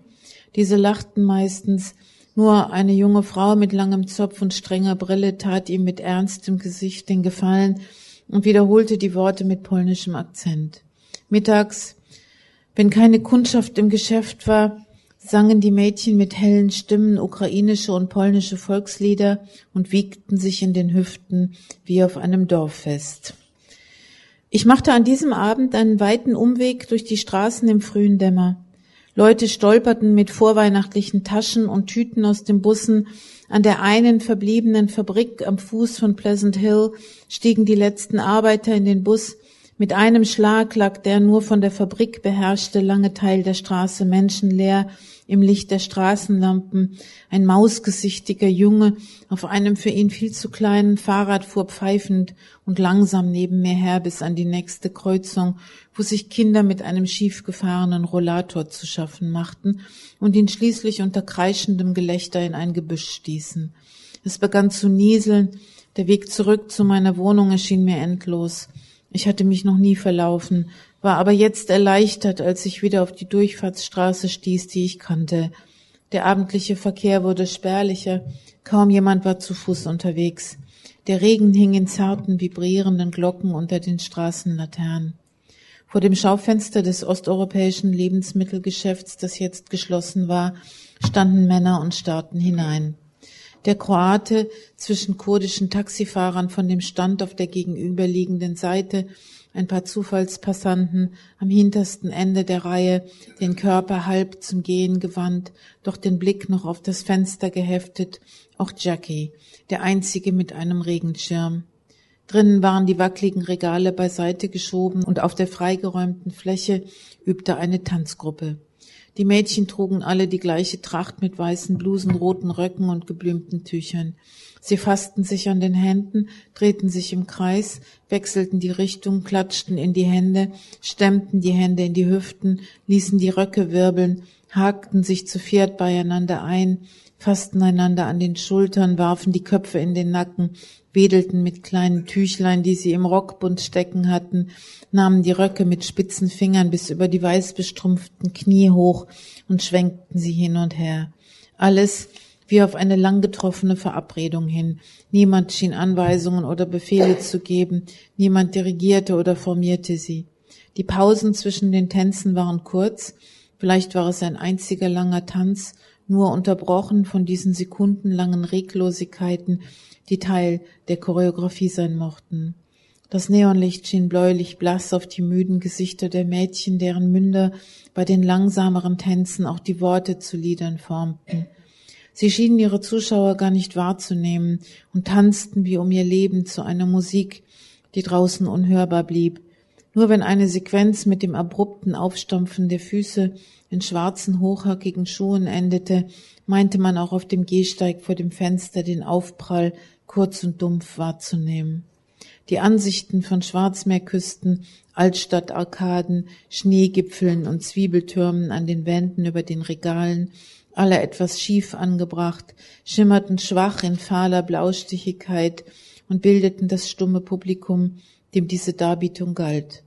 Diese lachten meistens, nur eine junge Frau mit langem Zopf und strenger Brille tat ihm mit ernstem Gesicht den Gefallen und wiederholte die Worte mit polnischem Akzent. Mittags, wenn keine Kundschaft im Geschäft war, sangen die Mädchen mit hellen Stimmen ukrainische und polnische Volkslieder und wiegten sich in den Hüften wie auf einem Dorffest. Ich machte an diesem Abend einen weiten Umweg durch die Straßen im frühen Dämmer. Leute stolperten mit vorweihnachtlichen Taschen und Tüten aus den Bussen. An der einen verbliebenen Fabrik am Fuß von Pleasant Hill stiegen die letzten Arbeiter in den Bus, Mit einem Schlag lag der nur von der Fabrik beherrschte lange Teil der Straße menschenleer im Licht der Straßenlampen. Ein mausgesichtiger Junge auf einem für ihn viel zu kleinen Fahrrad fuhr pfeifend und langsam neben mir her bis an die nächste Kreuzung, wo sich Kinder mit einem schief gefahrenen Rollator zu schaffen machten und ihn schließlich unter kreischendem Gelächter in ein Gebüsch stießen. Es begann zu nieseln, der Weg zurück zu meiner Wohnung erschien mir endlos. Ich hatte mich noch nie verlaufen, war aber jetzt erleichtert, als ich wieder auf die Durchfahrtsstraße stieß, die ich kannte. Der abendliche Verkehr wurde spärlicher, kaum jemand war zu Fuß unterwegs. Der Regen hing in zarten, vibrierenden Glocken unter den Straßenlaternen. Vor dem Schaufenster des osteuropäischen Lebensmittelgeschäfts, das jetzt geschlossen war, standen Männer und starrten hinein. Der Kroate zwischen kurdischen Taxifahrern von dem Stand auf der gegenüberliegenden Seite, ein paar Zufallspassanten am hintersten Ende der Reihe, den Körper halb zum Gehen gewandt, doch den Blick noch auf das Fenster geheftet, auch Jackie, der einzige mit einem Regenschirm. Drinnen waren die wackligen Regale beiseite geschoben und auf der freigeräumten Fläche übte eine Tanzgruppe. Die Mädchen trugen alle die gleiche Tracht mit weißen Blusen, roten Röcken und geblümten Tüchern. Sie fassten sich an den Händen, drehten sich im Kreis, wechselten die Richtung, klatschten in die Hände, stemmten die Hände in die Hüften, ließen die Röcke wirbeln, hakten sich zu viert beieinander ein, fassten einander an den Schultern, warfen die Köpfe in den Nacken, wedelten mit kleinen Tüchlein, die sie im Rockbund stecken hatten, nahmen die Röcke mit spitzen Fingern bis über die weißbestrumpften Knie hoch und schwenkten sie hin und her. Alles wie auf eine lang getroffene Verabredung hin. Niemand schien Anweisungen oder Befehle zu geben, niemand dirigierte oder formierte sie. Die Pausen zwischen den Tänzen waren kurz, vielleicht war es ein einziger langer Tanz, nur unterbrochen von diesen sekundenlangen Reglosigkeiten, die Teil der Choreografie sein mochten. Das Neonlicht schien bläulich blass auf die müden Gesichter der Mädchen, deren Münder bei den langsameren Tänzen auch die Worte zu Liedern formten. Sie schienen ihre Zuschauer gar nicht wahrzunehmen und tanzten wie um ihr Leben zu einer Musik, die draußen unhörbar blieb. Nur wenn eine Sequenz mit dem abrupten Aufstampfen der Füße in schwarzen, hochhackigen Schuhen endete, meinte man auch auf dem Gehsteig vor dem Fenster den Aufprall kurz und dumpf wahrzunehmen. Die Ansichten von Schwarzmeerküsten, Altstadtarkaden, Schneegipfeln und Zwiebeltürmen an den Wänden über den Regalen, alle etwas schief angebracht, schimmerten schwach in fahler Blaustichigkeit und bildeten das stumme Publikum, dem diese Darbietung galt.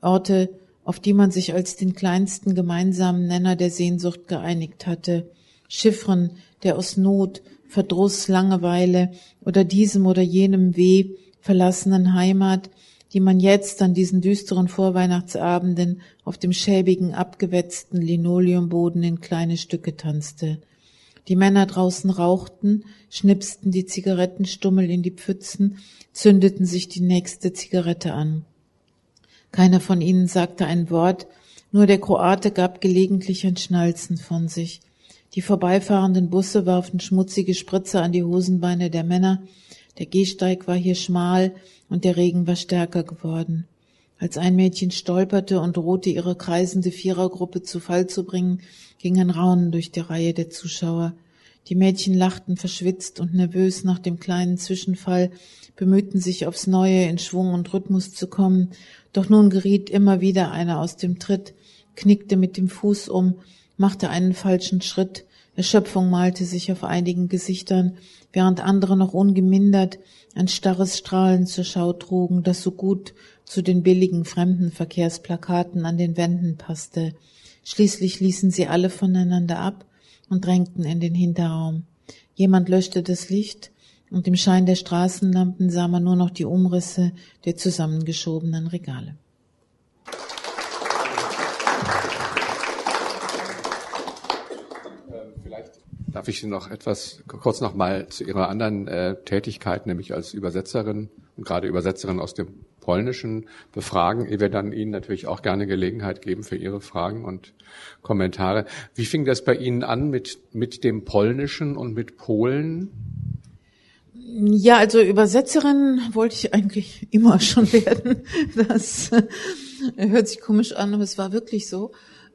Orte, auf die man sich als den kleinsten gemeinsamen Nenner der Sehnsucht geeinigt hatte, Chiffren, der aus Not, Verdruss, Langeweile oder diesem oder jenem Weh verlassenen Heimat, die man jetzt an diesen düsteren Vorweihnachtsabenden auf dem schäbigen, abgewetzten Linoleumboden in kleine Stücke tanzte. Die Männer draußen rauchten, schnipsten die Zigarettenstummel in die Pfützen, zündeten sich die nächste Zigarette an. Keiner von ihnen sagte ein Wort, nur der Kroate gab gelegentlich ein Schnalzen von sich. Die vorbeifahrenden Busse warfen schmutzige Spritze an die Hosenbeine der Männer. Der Gehsteig war hier schmal und der Regen war stärker geworden. Als ein Mädchen stolperte und drohte, ihre kreisende Vierergruppe zu Fall zu bringen, ging ein Raunen durch die Reihe der Zuschauer. Die Mädchen lachten verschwitzt und nervös nach dem kleinen Zwischenfall, bemühten sich aufs Neue in Schwung und Rhythmus zu kommen, doch nun geriet immer wieder einer aus dem Tritt, knickte mit dem Fuß um machte einen falschen Schritt, Erschöpfung malte sich auf einigen Gesichtern, während andere noch ungemindert ein starres Strahlen zur Schau trugen, das so gut zu den billigen Fremdenverkehrsplakaten an den Wänden passte. Schließlich ließen sie alle voneinander ab und drängten in den Hinterraum. Jemand löschte das Licht, und im Schein der Straßenlampen sah man nur noch die Umrisse der zusammengeschobenen Regale. Darf ich Sie noch etwas kurz noch mal zu Ihrer anderen äh, Tätigkeit, nämlich als Übersetzerin und gerade Übersetzerin aus dem Polnischen befragen, ehe wir dann Ihnen natürlich auch gerne Gelegenheit geben für Ihre Fragen und Kommentare. Wie fing das bei Ihnen an mit, mit dem Polnischen und mit Polen? Ja, also Übersetzerin wollte ich eigentlich immer schon werden. Das hört sich komisch an, aber es war wirklich so.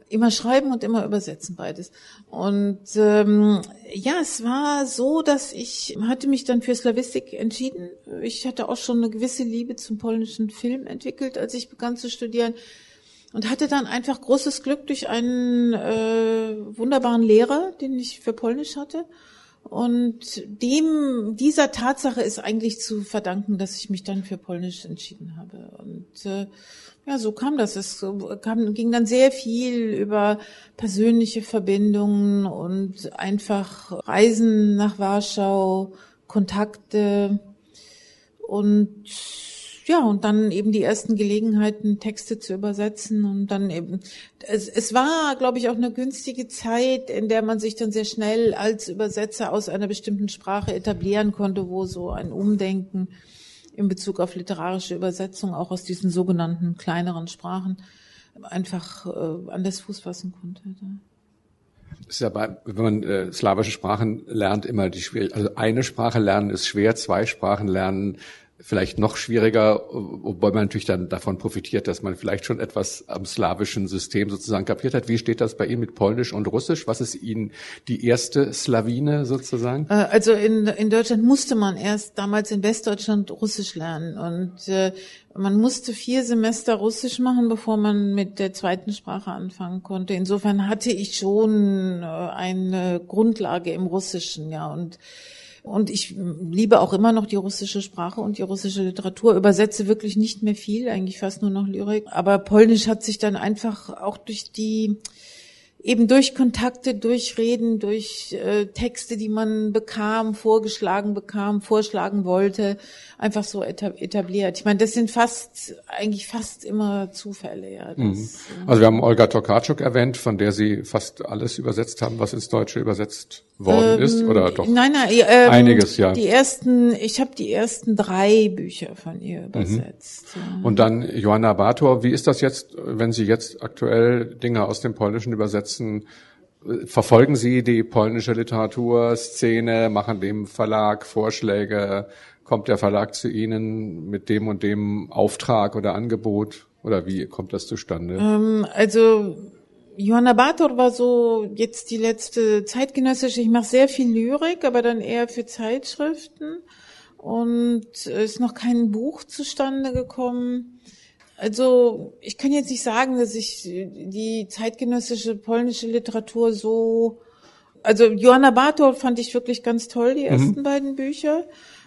Immer schreiben und immer übersetzen beides. Und ähm, ja, es war so, dass ich hatte mich dann für Slavistik entschieden. Ich hatte auch schon eine gewisse Liebe zum polnischen Film entwickelt, als ich begann zu studieren und hatte dann einfach großes Glück durch einen äh, wunderbaren Lehrer, den ich für Polnisch hatte. Und dem, dieser Tatsache ist eigentlich zu verdanken, dass ich mich dann für Polnisch entschieden habe. Und äh, ja, so kam das. Es kam, ging dann sehr viel über persönliche Verbindungen und einfach Reisen nach Warschau, Kontakte und ja, und dann eben die ersten Gelegenheiten, Texte zu übersetzen und dann eben, es, es war, glaube ich, auch eine günstige Zeit, in der man sich dann sehr schnell als Übersetzer aus einer bestimmten Sprache etablieren konnte, wo so ein Umdenken in Bezug auf literarische Übersetzung auch aus diesen sogenannten kleineren Sprachen einfach äh, an das Fuß fassen konnte. ist ja bei, wenn man äh, slawische Sprachen lernt, immer die schwierig. Also eine Sprache lernen ist schwer, zwei Sprachen lernen vielleicht noch schwieriger, wobei man natürlich dann davon profitiert, dass man vielleicht schon etwas am slawischen System sozusagen kapiert hat. Wie steht das bei Ihnen mit Polnisch und Russisch? Was ist Ihnen die erste Slawine sozusagen? Äh, also in, in Deutschland musste man erst damals in Westdeutschland Russisch lernen und äh, man musste vier Semester Russisch machen, bevor man mit der zweiten Sprache anfangen konnte. Insofern hatte ich schon äh, eine Grundlage im Russischen, ja und und ich liebe auch immer noch die russische Sprache und die russische Literatur. Übersetze wirklich nicht mehr viel, eigentlich fast nur noch Lyrik. Aber Polnisch hat sich dann einfach auch durch die eben durch Kontakte, durch Reden, durch äh, Texte, die man bekam, vorgeschlagen bekam, vorschlagen wollte, einfach so etabliert. Ich meine, das sind fast, eigentlich fast immer Zufälle. Ja. Das, mhm. Äh, also wir haben Olga Tokarczuk erwähnt, von der Sie fast alles übersetzt haben, was ins Deutsche übersetzt worden ähm, ist, oder doch? Nein, nein, ähm, einiges, ja. Die ersten, ich habe die ersten drei Bücher von ihr mhm. übersetzt. Mhm. Und dann Johanna Bator, wie ist das jetzt, wenn Sie jetzt aktuell Dinge aus dem Polnischen übersetzen? Verfolgen Sie die polnische Literaturszene, machen dem Verlag Vorschläge? Kommt der Verlag zu Ihnen mit dem und dem Auftrag oder Angebot? Oder wie kommt das zustande? Ähm, also Johanna Bator war so jetzt die letzte zeitgenössische. Ich mache sehr viel Lyrik, aber dann eher für Zeitschriften. Und ist noch kein Buch zustande gekommen. Also ich kann jetzt nicht sagen, dass ich die zeitgenössische polnische Literatur so. Also Johanna Bator fand ich wirklich ganz toll, die mhm. ersten mhm. beiden Bücher.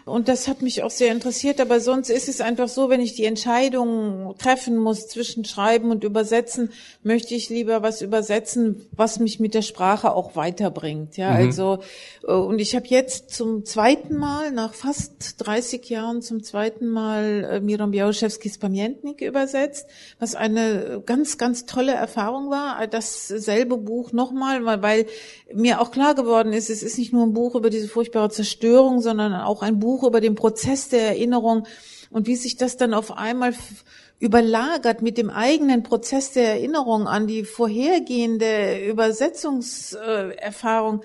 Und das hat mich auch sehr interessiert. Aber sonst ist es einfach so, wenn ich die Entscheidung treffen muss zwischen Schreiben und Übersetzen, möchte ich lieber was übersetzen, was mich mit der Sprache auch weiterbringt. Ja, mhm. also äh, und ich habe jetzt zum zweiten Mal nach fast 30 Jahren zum zweiten Mal äh, Miram Białaszewskis Pamiętnik übersetzt, was eine ganz ganz tolle Erfahrung war. Dasselbe Buch nochmal, weil, weil mir auch klar geworden ist, es ist nicht nur ein Buch über diese furchtbare Zerstörung, sondern auch ein Buch Buch über den Prozess der Erinnerung und wie sich das dann auf einmal überlagert mit dem eigenen Prozess der Erinnerung an die vorhergehende Übersetzungserfahrung.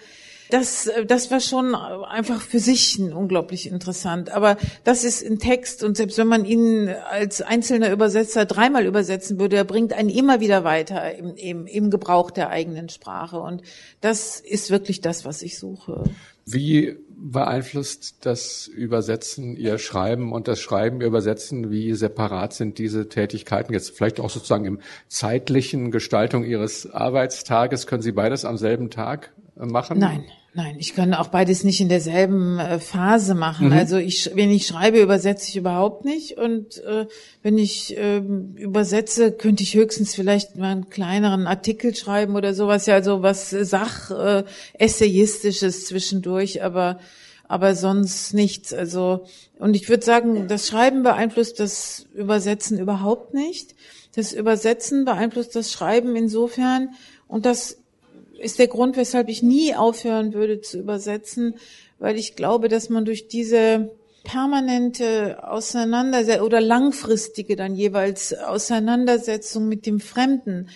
Das, das war schon einfach für sich unglaublich interessant. Aber das ist ein Text und selbst wenn man ihn als einzelner Übersetzer dreimal übersetzen würde, er bringt einen immer wieder weiter im, im, im Gebrauch der eigenen Sprache. Und das ist wirklich das, was ich suche. Wie beeinflusst das Übersetzen Ihr Schreiben und das Schreiben Übersetzen? Wie separat sind diese Tätigkeiten jetzt vielleicht auch sozusagen im zeitlichen Gestaltung Ihres Arbeitstages? Können Sie beides am selben Tag äh, machen? Nein. Nein, ich kann auch beides nicht in derselben äh, Phase machen. Mhm. Also ich, wenn ich schreibe, übersetze ich überhaupt nicht. Und äh, wenn ich äh, übersetze, könnte ich höchstens vielleicht mal einen kleineren Artikel schreiben oder sowas. Ja, also was Sach, äh, essayistisches zwischendurch, aber aber sonst nichts. Also und ich würde sagen, das Schreiben beeinflusst das Übersetzen überhaupt nicht. Das Übersetzen beeinflusst das Schreiben insofern und das ist der Grund, weshalb ich nie aufhören würde zu übersetzen, weil ich glaube, dass man durch diese permanente Auseinandersetzung oder langfristige dann jeweils Auseinandersetzung mit dem Fremden,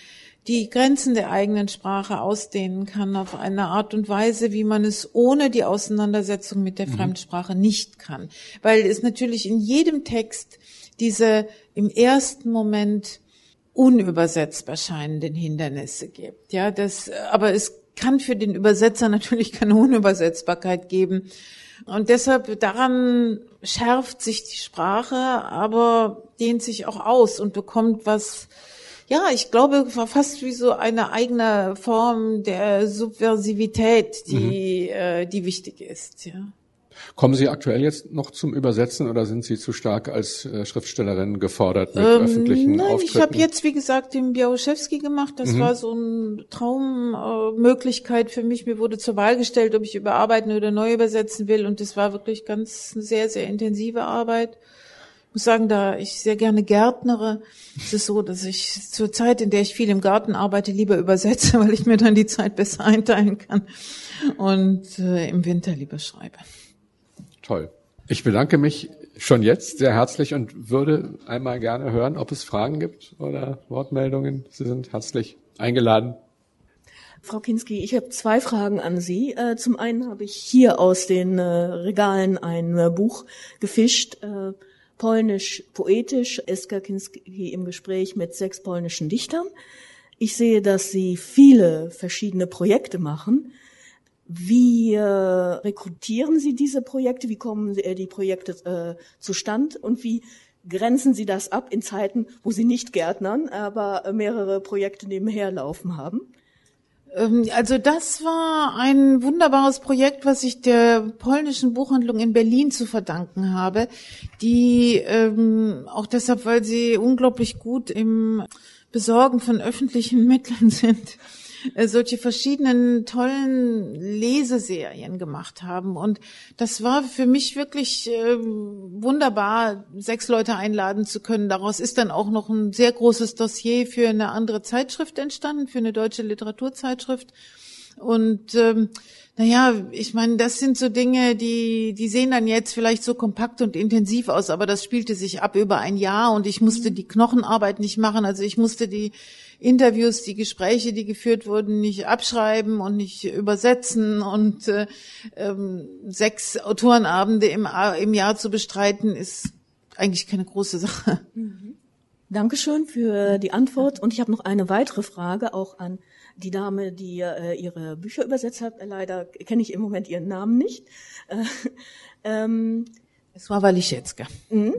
die Grenzen der eigenen Sprache ausdehnen kann auf eine Art und Weise, wie man es ohne die Auseinandersetzung mit der mhm. Fremdsprache nicht kann. Weil es natürlich in jedem Text diese im ersten Moment unübersetzbar scheinenden Hindernisse gibt. Ja, das, aber es kann für den Übersetzer natürlich keine Unübersetzbarkeit geben. Und deshalb daran schärft sich die Sprache, aber dehnt sich auch aus und bekommt was, ja, ich glaube, fast wie so eine eigene Form der Subversivität, die, mhm. äh, die wichtig ist, ja. Kommen Sie aktuell jetzt noch zum Übersetzen oder sind Sie zu stark als äh, Schriftstellerin gefordert mit ähm, öffentlichen nein, Auftritten? Ich habe jetzt, wie gesagt, den Białoszewski gemacht. Das mhm. war so eine Traummöglichkeit äh, für mich. Mir wurde zur Wahl gestellt, ob ich überarbeiten oder neu übersetzen will. Und das war wirklich ganz sehr, sehr intensive Arbeit. Ich muss sagen, da ich sehr gerne gärtnere, ist es so, dass ich zur Zeit, in der ich viel im Garten arbeite, lieber übersetze, weil ich mir dann die Zeit besser einteilen kann und äh, im Winter lieber schreibe. Toll. Ich bedanke mich schon jetzt sehr herzlich und würde einmal gerne hören, ob es Fragen gibt oder Wortmeldungen. Sie sind herzlich eingeladen. Frau Kinski, ich habe zwei Fragen an Sie. Äh, zum einen habe ich hier aus den äh, Regalen ein äh, Buch gefischt, polnisch poetisch, Eska Kinski im Gespräch mit sechs polnischen Dichtern. Ich sehe, dass Sie viele verschiedene Projekte machen. Wie äh, rekrutieren Sie diese Projekte? Wie kommen äh, die Projekte äh, zustand? Und wie grenzen Sie das ab in Zeiten, wo Sie nicht Gärtnern, aber mehrere Projekte nebenher laufen haben? Ähm, also das war ein wunderbares Projekt, was ich der polnischen Buchhandlung in Berlin zu verdanken habe, die ähm, auch deshalb, weil sie unglaublich gut im Besorgen von öffentlichen Mitteln sind, solche verschiedenen tollen Leseserien gemacht haben. Und das war für mich wirklich äh, wunderbar, sechs Leute einladen zu können. Daraus ist dann auch noch ein sehr großes Dossier für eine andere Zeitschrift entstanden, für eine deutsche Literaturzeitschrift. Und ähm, naja, ich meine, das sind so Dinge, die, die sehen dann jetzt vielleicht so kompakt und intensiv aus, aber das spielte sich ab über ein Jahr und ich musste die Knochenarbeit nicht machen. Also ich musste die Interviews, die Gespräche, die geführt wurden, nicht abschreiben und nicht übersetzen und äh, ähm, sechs Autorenabende im, im Jahr zu bestreiten, ist eigentlich keine große Sache. Mhm. Dankeschön für die Antwort. Und ich habe noch eine weitere Frage auch an die Dame, die äh, ihre Bücher übersetzt hat. Leider kenne ich im Moment ihren Namen nicht. Äh, ähm, es war Waliszewska. Mhm.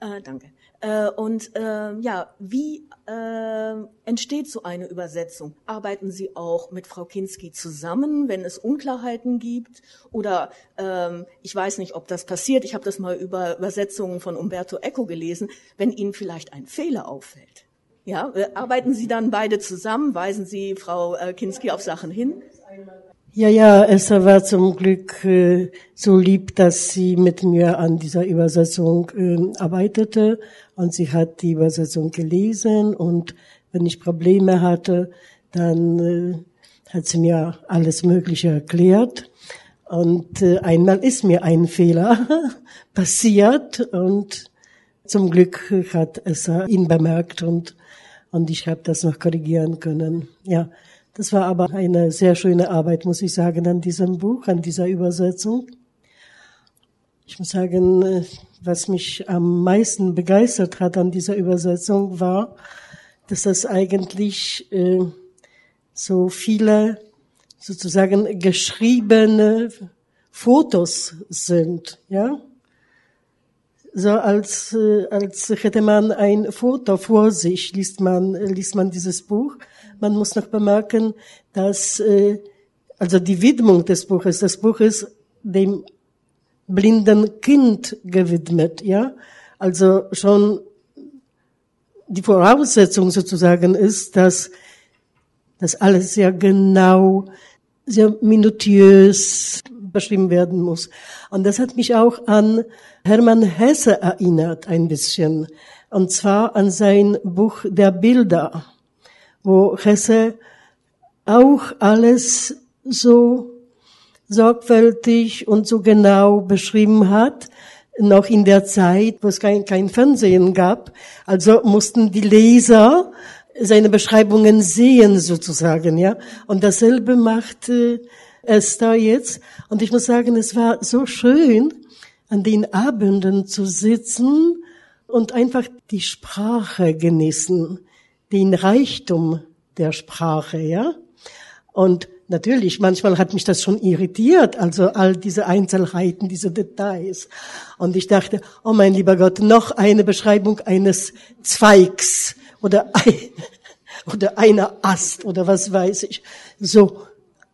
Äh, danke. Äh, und äh, ja, wie äh, entsteht so eine Übersetzung? Arbeiten Sie auch mit Frau Kinski zusammen, wenn es Unklarheiten gibt? Oder ähm, ich weiß nicht, ob das passiert. Ich habe das mal über Übersetzungen von Umberto Eco gelesen, wenn Ihnen vielleicht ein Fehler auffällt. Ja, äh, arbeiten Sie dann beide zusammen? Weisen Sie Frau äh, Kinski auf Sachen hin? Ja, ja, Esther war zum Glück äh, so lieb, dass sie mit mir an dieser Übersetzung äh, arbeitete und sie hat die Übersetzung gelesen und wenn ich Probleme hatte, dann äh, hat sie mir alles Mögliche erklärt. Und äh, einmal ist mir ein Fehler passiert und zum Glück hat Esther ihn bemerkt und, und ich habe das noch korrigieren können. Ja. Das war aber eine sehr schöne Arbeit, muss ich sagen, an diesem Buch, an dieser Übersetzung. Ich muss sagen, äh, was mich am meisten begeistert hat an dieser Übersetzung war, dass das eigentlich äh, so viele sozusagen geschriebene Fotos sind, ja. So als, äh, als hätte man ein Foto vor sich, liest man, liest man dieses Buch man muss noch bemerken, dass äh, also die Widmung des Buches, das Buch ist dem blinden Kind gewidmet, ja. Also schon die Voraussetzung sozusagen ist, dass das alles sehr genau, sehr minutiös beschrieben werden muss. Und das hat mich auch an Hermann Hesse erinnert ein bisschen. Und zwar an sein Buch der Bilder wo Hesse auch alles so sorgfältig und so genau beschrieben hat, noch in der Zeit, wo es kein, kein Fernsehen gab. Also mussten die Leser seine Beschreibungen sehen sozusagen, ja. Und dasselbe macht äh, Esther jetzt. Und ich muss sagen, es war so schön, an den Abenden zu sitzen und einfach die Sprache genießen, den Reichtum der Sprache, ja. Und natürlich, manchmal hat mich das schon irritiert, also all diese Einzelheiten, diese Details. Und ich dachte, oh mein lieber Gott, noch eine Beschreibung eines Zweigs oder, ein, oder einer Ast oder was weiß ich. So,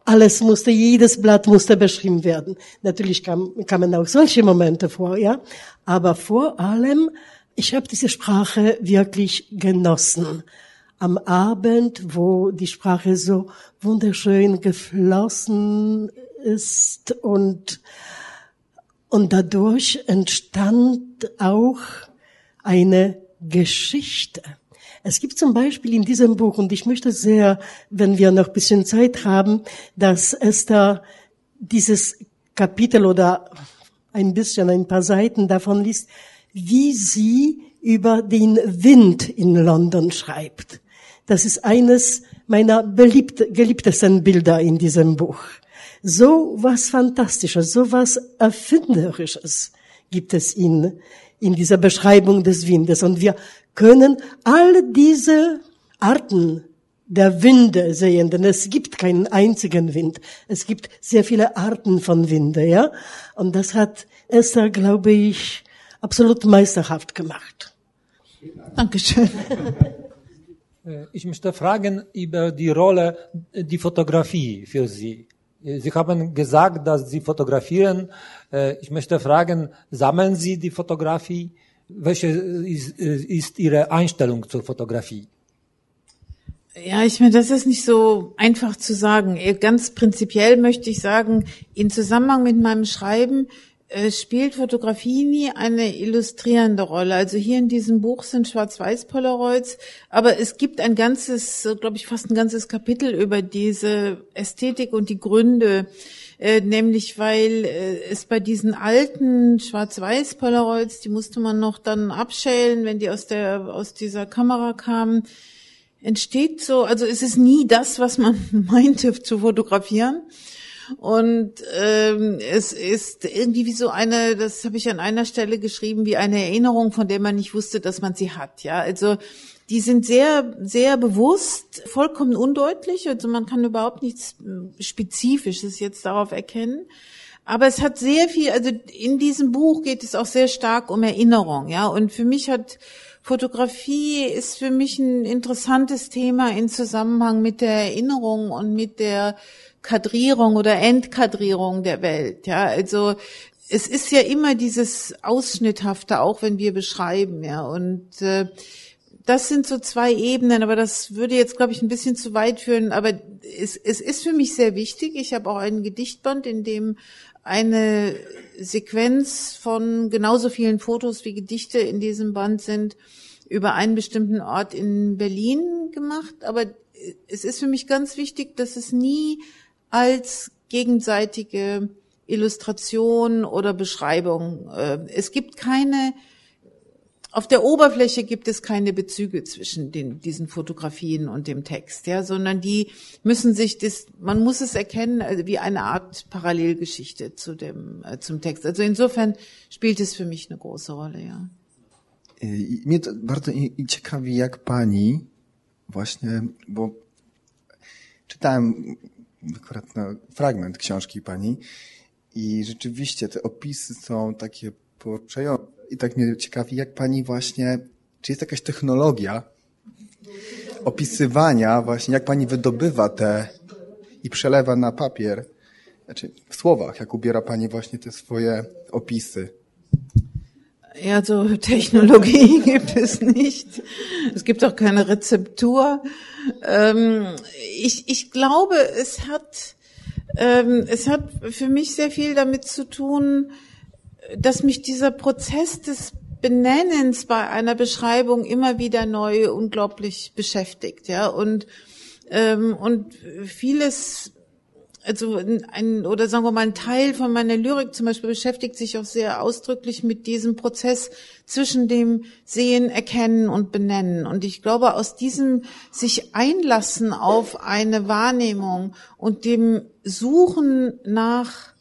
alles musste, jedes Blatt musste beschrieben werden. Natürlich kam, kamen auch solche Momente vor, ja. Aber vor allem, ich habe diese Sprache wirklich genossen. Am Abend, wo die Sprache so wunderschön geflossen ist und, und dadurch entstand auch eine Geschichte. Es gibt zum Beispiel in diesem Buch, und ich möchte sehr, wenn wir noch ein bisschen Zeit haben, dass es da dieses Kapitel oder ein bisschen, ein paar Seiten davon liest, wie sie über den Wind in London schreibt. Das ist eines meiner beliebt, geliebtesten Bilder in diesem Buch. So was Fantastisches, so was Erfinderisches gibt es in, in dieser Beschreibung des Windes. Und wir können all diese Arten der Winde sehen, denn es gibt keinen einzigen Wind. Es gibt sehr viele Arten von Winde, ja. Und das hat Esther, glaube ich, absolut meisterhaft gemacht. Dankeschön. Äh, ich möchte fragen über die Rolle, die Fotografie für Sie. Sie haben gesagt, dass Sie fotografieren. Äh, ich möchte fragen, sammeln Sie die Fotografie? Welche ist, ist Ihre Einstellung zur Fotografie? Ja, ich meine, das ist nicht so einfach zu sagen. Ganz prinzipiell möchte ich sagen, in Zusammenhang mit meinem Schreiben äh, spielt Fotografie nie eine illustrierende Rolle. Also hier in diesem Buch sind Schwarz-Weiß-Polaroids, aber es gibt ein ganzes, glaube ich, fast ein ganzes Kapitel über diese Ästhetik und die Gründe, äh, nämlich weil äh, es bei diesen alten Schwarz-Weiß-Polaroids, die musste man noch dann abschälen, wenn die aus der aus dieser Kamera kamen, entsteht so, also es ist nie das, was man meinte zu fotografieren. Und ähm, es ist irgendwie wie so eine, das habe ich an einer Stelle geschrieben, wie eine Erinnerung, von der man nicht wusste, dass man sie hat. Ja, also die sind sehr, sehr bewusst, vollkommen undeutlich. Also man kann überhaupt nichts äh, Spezifisches jetzt darauf erkennen. Aber es hat sehr viel, also in diesem Buch geht es auch sehr stark um Erinnerung, ja. Und für mich hat Fotografie ist für mich ein interessantes Thema in Zusammenhang mit der Erinnerung und mit der Kadrierung oder Entkadrierung der Welt. Ja, also es ist ja immer dieses Ausschnitthafte, auch wenn wir beschreiben, ja. Und äh, das sind so zwei Ebenen, aber das würde jetzt, glaube ich, ein bisschen zu weit führen. Aber es, es ist für mich sehr wichtig. Ich habe auch einen Gedichtband, in dem eine Sequenz von genauso vielen Fotos wie Gedichte in diesem Band sind über einen bestimmten Ort in Berlin gemacht. Aber es ist für mich ganz wichtig, dass es nie als gegenseitige Illustration oder Beschreibung. Äh, es gibt keine, auf der Oberfläche gibt es keine Bezüge zwischen den, diesen Fotografien und dem Text, ja, sondern die müssen sich das, man muss es erkennen also wie eine Art Parallelgeschichte zu dem, äh, zum Text. Also insofern spielt es für mich eine große Rolle, ja. Mnie to bardzo ciekawi, jak pani właśnie, bo czytałem akurat na fragment książki pani i rzeczywiście te opisy są takie poruszające. I tak mnie ciekawi, jak pani właśnie, czy jest jakaś technologia opisywania właśnie, jak pani wydobywa te i przelewa na papier, znaczy w słowach, jak ubiera pani właśnie te swoje opisy. Ja, so Technologie gibt es nicht. Es gibt auch keine Rezeptur. Ähm, ich, ich glaube, es hat, ähm, es hat für mich sehr viel damit zu tun, dass mich dieser Prozess des Benennens bei einer Beschreibung immer wieder neu unglaublich beschäftigt, ja und ähm, und vieles also ein, oder sagen wir mal, ein Teil von meiner Lyrik zum Beispiel beschäftigt sich auch sehr ausdrücklich mit diesem Prozess zwischen dem Sehen, Erkennen und Benennen. Und ich glaube, aus diesem sich einlassen auf eine Wahrnehmung und dem Suchen nach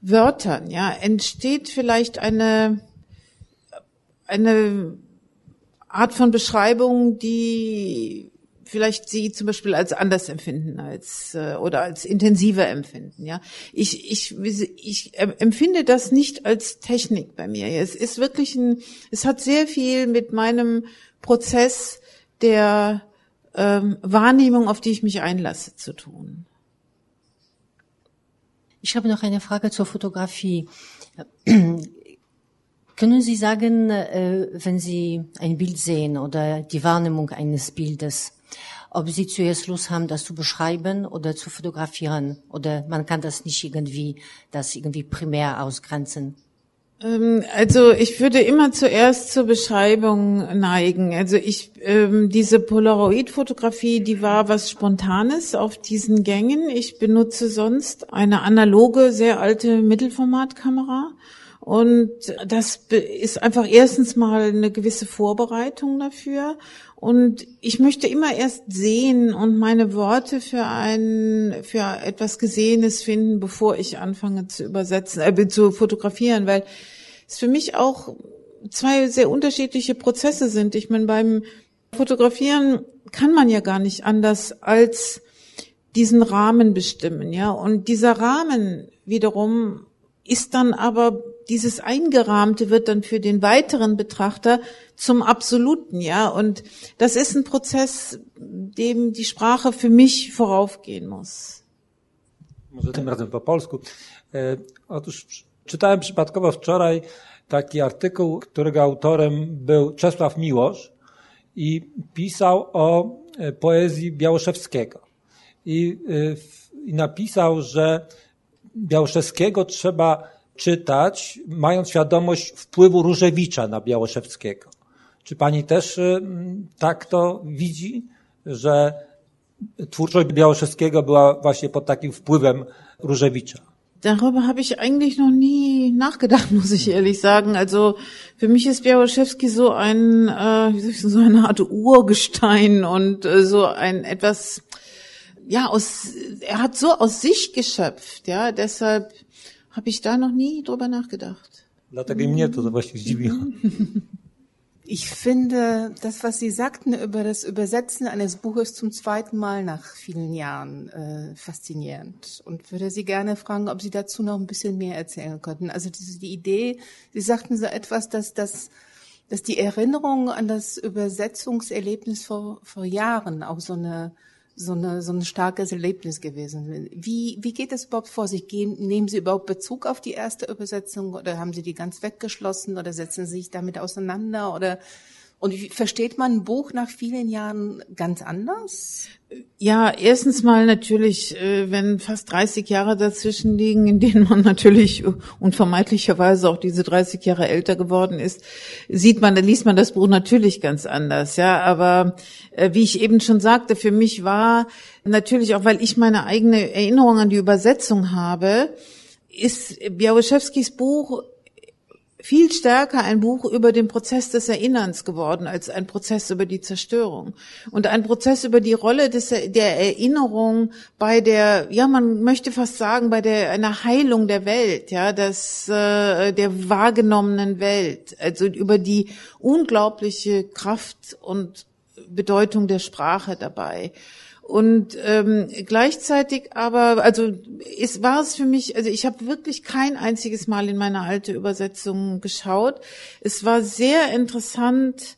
Wörtern, ja, entsteht vielleicht eine, eine Art von Beschreibung, die vielleicht Sie zum Beispiel als anders empfinden als äh, oder als intensiver empfinden. Ja, ich ich ich empfinde das nicht als Technik bei mir. Es ist wirklich ein, es hat sehr viel mit meinem Prozess der ähm, Wahrnehmung, auf die ich mich einlasse, zu tun. Ich habe noch eine Frage zur Fotografie. Können Sie sagen, äh, wenn Sie ein Bild sehen oder die Wahrnehmung eines Bildes, ob sie zuerst Lust haben, das zu beschreiben oder zu fotografieren. Oder man kann das nicht irgendwie, das irgendwie primär ausgrenzen. Ähm, also ich würde immer zuerst zur Beschreibung neigen. Also ich ähm, diese Polaroid-Fotografie, die war was Spontanes auf diesen Gängen. Ich benutze sonst eine analoge, sehr alte Mittelformatkamera. Und das ist einfach erstens mal eine gewisse Vorbereitung dafür. Und ich möchte immer erst sehen und meine Worte für ein, für etwas Gesehenes finden, bevor ich anfange zu übersetzen, äh, zu fotografieren, weil es für mich auch zwei sehr unterschiedliche Prozesse sind. Ich meine, beim Fotografieren kann man ja gar nicht anders als diesen Rahmen bestimmen, ja. Und dieser Rahmen wiederum ist dann aber dieses Eingerahmte wird dann für den weiteren Betrachter zum Absoluten, ja. Und das ist ein Prozess, dem die Sprache für mich voraufgehen muss. Może tym razem po polsku. E, otóż czytałem przypadkowo wczoraj taki artykuł, którego autorem był Czesław Miłosz i pisał o e, poezji Białoszewskiego. I, e, i napisał, że Białoszewskiego trzeba czytać, mając świadomość wpływu Różewicza na Białoszewskiego. Czy pani też y, tak to widzi, że twórczość Białoszewskiego była właśnie pod takim wpływem Różewicza? Darüber habe ich eigentlich noch nie nachgedacht, muss ich ehrlich sagen. Also für mich ist Białoszewski so ein, äh, wie soll ich sagen, so eine Art Urgestein und äh, so ein etwas, ja, aus, er hat so aus sich geschöpft, ja, deshalb habe ich da noch nie drüber nachgedacht. Ich finde das, was Sie sagten über das Übersetzen eines Buches zum zweiten Mal nach vielen Jahren äh, faszinierend und würde Sie gerne fragen, ob Sie dazu noch ein bisschen mehr erzählen könnten. Also diese die Idee, Sie sagten so etwas, dass das dass die Erinnerung an das Übersetzungserlebnis vor, vor Jahren auch so eine so, eine, so ein starkes Erlebnis gewesen. Wie, wie geht es überhaupt vor sich? Gehen, nehmen Sie überhaupt Bezug auf die erste Übersetzung oder haben Sie die ganz weggeschlossen oder setzen Sie sich damit auseinander oder und versteht man ein Buch nach vielen Jahren ganz anders? Ja, erstens mal natürlich, äh, wenn fast 30 Jahre dazwischen liegen, in denen man natürlich unvermeidlicherweise auch diese 30 Jahre älter geworden ist, sieht man, dann liest man das Buch natürlich ganz anders, ja. Aber äh, wie ich eben schon sagte, für mich war natürlich auch, weil ich meine eigene Erinnerung an die Übersetzung habe, ist Białoszewskis Buch viel stärker ein Buch über den Prozess des Erinnerns geworden als ein Prozess über die Zerstörung und ein Prozess über die Rolle des, der Erinnerung bei der, ja, man möchte fast sagen, bei der einer Heilung der Welt, ja, das äh, der wahrgenommenen Welt, also über die unglaubliche Kraft und Bedeutung der Sprache dabei. Und ähm, gleichzeitig aber, also es war es für mich, also ich habe wirklich kein einziges Mal in meine alte Übersetzung geschaut. Es war sehr interessant,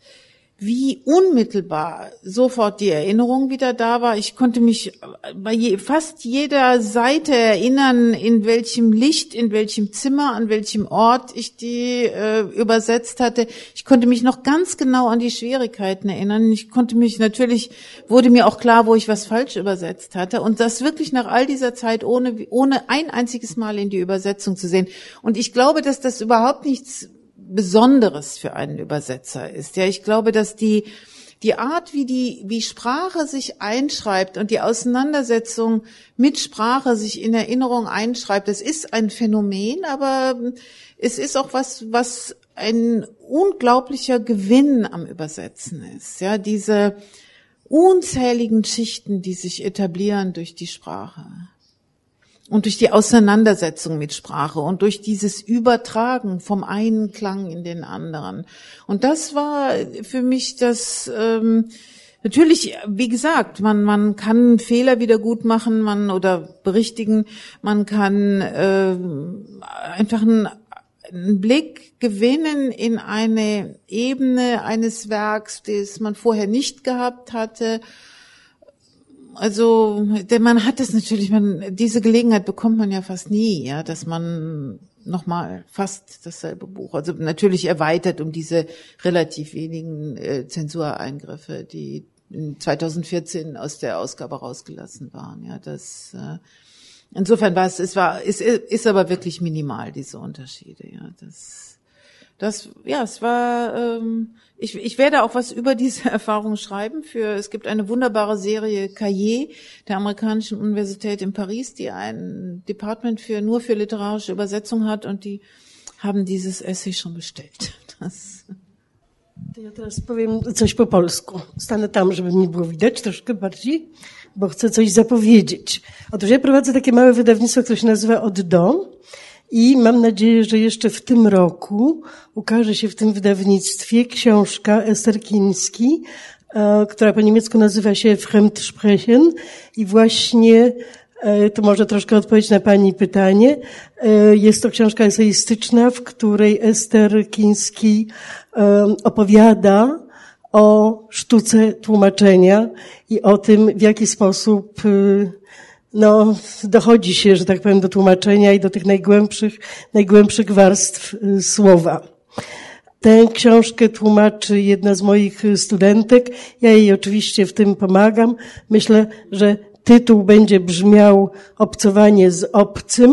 wie unmittelbar sofort die Erinnerung wieder da war. Ich konnte mich bei je, fast jeder Seite erinnern, in welchem Licht, in welchem Zimmer, an welchem Ort ich die äh, übersetzt hatte. Ich konnte mich noch ganz genau an die Schwierigkeiten erinnern. Ich konnte mich natürlich, wurde mir auch klar, wo ich was falsch übersetzt hatte. Und das wirklich nach all dieser Zeit ohne, ohne ein einziges Mal in die Übersetzung zu sehen. Und ich glaube, dass das überhaupt nichts Besonderes für einen Übersetzer ist. Ja, ich glaube, dass die die Art, wie die, wie Sprache sich einschreibt und die Auseinandersetzung mit Sprache sich in Erinnerung einschreibt, das ist ein Phänomen, aber es ist auch was, was ein unglaublicher Gewinn am Übersetzen ist. Ja, diese unzähligen Schichten, die sich etablieren durch die Sprache und durch die Auseinandersetzung mit Sprache und durch dieses Übertragen vom einen Klang in den anderen. Und das war für mich das, ähm, natürlich, wie gesagt, man, man kann Fehler wieder gut machen, man oder berichtigen, man kann äh, einfach einen, einen Blick gewinnen in eine Ebene eines Werks, das man vorher nicht gehabt hatte also, denn man hat es natürlich, man, diese Gelegenheit bekommt man ja fast nie, ja, dass man nochmal fast dasselbe Buch, also natürlich erweitert um diese relativ wenigen äh, Zensureingriffe, die 2014 aus der Ausgabe rausgelassen waren, ja, das, äh, insofern war es, es war, es ist aber wirklich minimal, diese Unterschiede, ja, das, das, ja, es war, ähm, ich, ich werde auch was über diese Erfahrung schreiben. Für es gibt eine wunderbare Serie Cahiers der amerikanischen Universität in Paris, die ein Department für nur für literarische Übersetzung hat und die haben dieses Essay schon bestellt. Das ja teraz powiem coś po polsku. Stanę tam, żeby mnie było widać troszkę bardziej, bo chcę coś zapowiedzieć. Otóż ja prowadzę takie małe wydawnictwo, które się nazywa Od Do. I mam nadzieję, że jeszcze w tym roku ukaże się w tym wydawnictwie książka Ester Kiński, e, która po niemiecku nazywa się Fremdsprechen i właśnie e, to może troszkę odpowiedź na Pani pytanie. E, jest to książka eseistyczna, w której Ester Kiński opowiada o sztuce tłumaczenia i o tym, w jaki sposób no, dochodzi się, że tak powiem, do tłumaczenia i do tych najgłębszych, najgłębszych warstw y, słowa. Tę książkę tłumaczy jedna z moich studentek. Ja jej oczywiście w tym pomagam. Myślę, że tytuł będzie brzmiał Obcowanie z obcym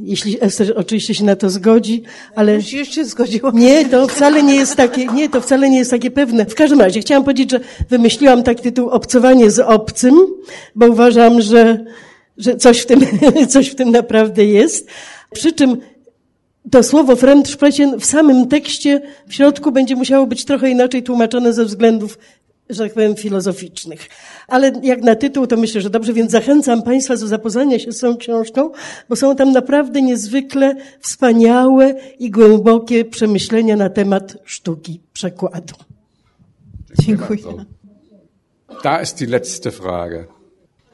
jeśli Ester oczywiście się na to zgodzi, ale... Już, już się zgodziła. Nie, to wcale nie jest takie, nie, to wcale nie jest takie pewne. W każdym razie chciałam powiedzieć, że wymyśliłam taki tytuł Obcowanie z obcym, bo uważam, że, że coś w tym, coś w tym naprawdę jest. Przy czym to słowo Fremdsprechen w samym tekście w środku będzie musiało być trochę inaczej tłumaczone ze względów że tak powiem, filozoficznych. Ale jak na tytuł, to myślę, że dobrze, więc zachęcam Państwa do zapoznania się z tą książką, bo są tam naprawdę niezwykle wspaniałe i głębokie przemyślenia na temat sztuki przekładu. Dziękuję. Da ist die letzte Frage.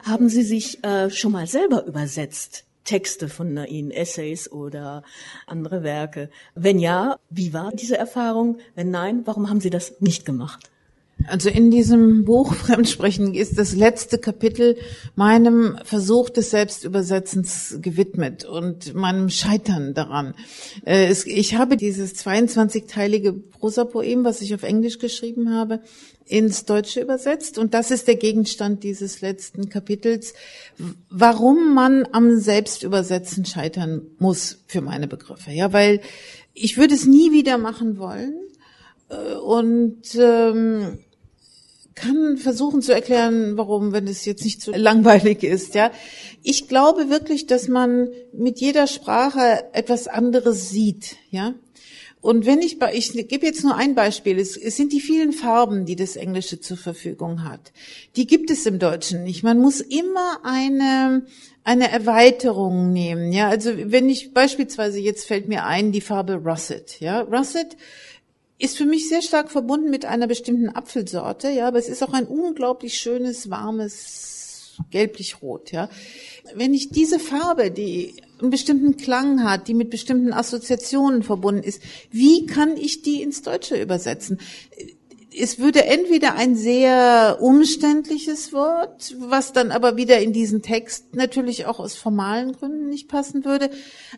Haben Sie sich äh, schon mal selber übersetzt? Texte von Ihnen, Essays oder andere Werke? Wenn ja, wie war diese Erfahrung? Wenn nein, warum haben Sie das nicht gemacht? Also in diesem Buch Fremdsprechen ist das letzte Kapitel meinem Versuch des Selbstübersetzens gewidmet und meinem Scheitern daran. Äh, ich habe dieses 22-teilige Prosapoem, was ich auf Englisch geschrieben habe, ins Deutsche übersetzt und das ist der Gegenstand dieses letzten Kapitels, warum man am Selbstübersetzen scheitern muss für meine Begriffe. Ja, weil ich würde es nie wieder machen wollen äh, und ähm, kann versuchen zu erklären, warum, wenn es jetzt nicht zu langweilig ist, ja. Ich glaube wirklich, dass man mit jeder Sprache etwas anderes sieht, ja. Und wenn ich, ich gebe jetzt nur ein Beispiel, es, es sind die vielen Farben, die das Englische zur Verfügung hat. Die gibt es im Deutschen nicht. Man muss immer eine, eine Erweiterung nehmen, ja. Also wenn ich beispielsweise, jetzt fällt mir ein, die Farbe Russet, ja. Russet, ist für mich sehr stark verbunden mit einer bestimmten Apfelsorte, ja, aber es ist auch ein unglaublich schönes, warmes gelblich-rot, ja. Wenn ich diese Farbe, die einen bestimmten Klang hat, die mit bestimmten Assoziationen verbunden ist, wie kann ich die ins Deutsche übersetzen? Es würde entweder ein sehr umständliches Wort, was dann aber wieder in diesen Text natürlich auch aus formalen Gründen nicht passen würde.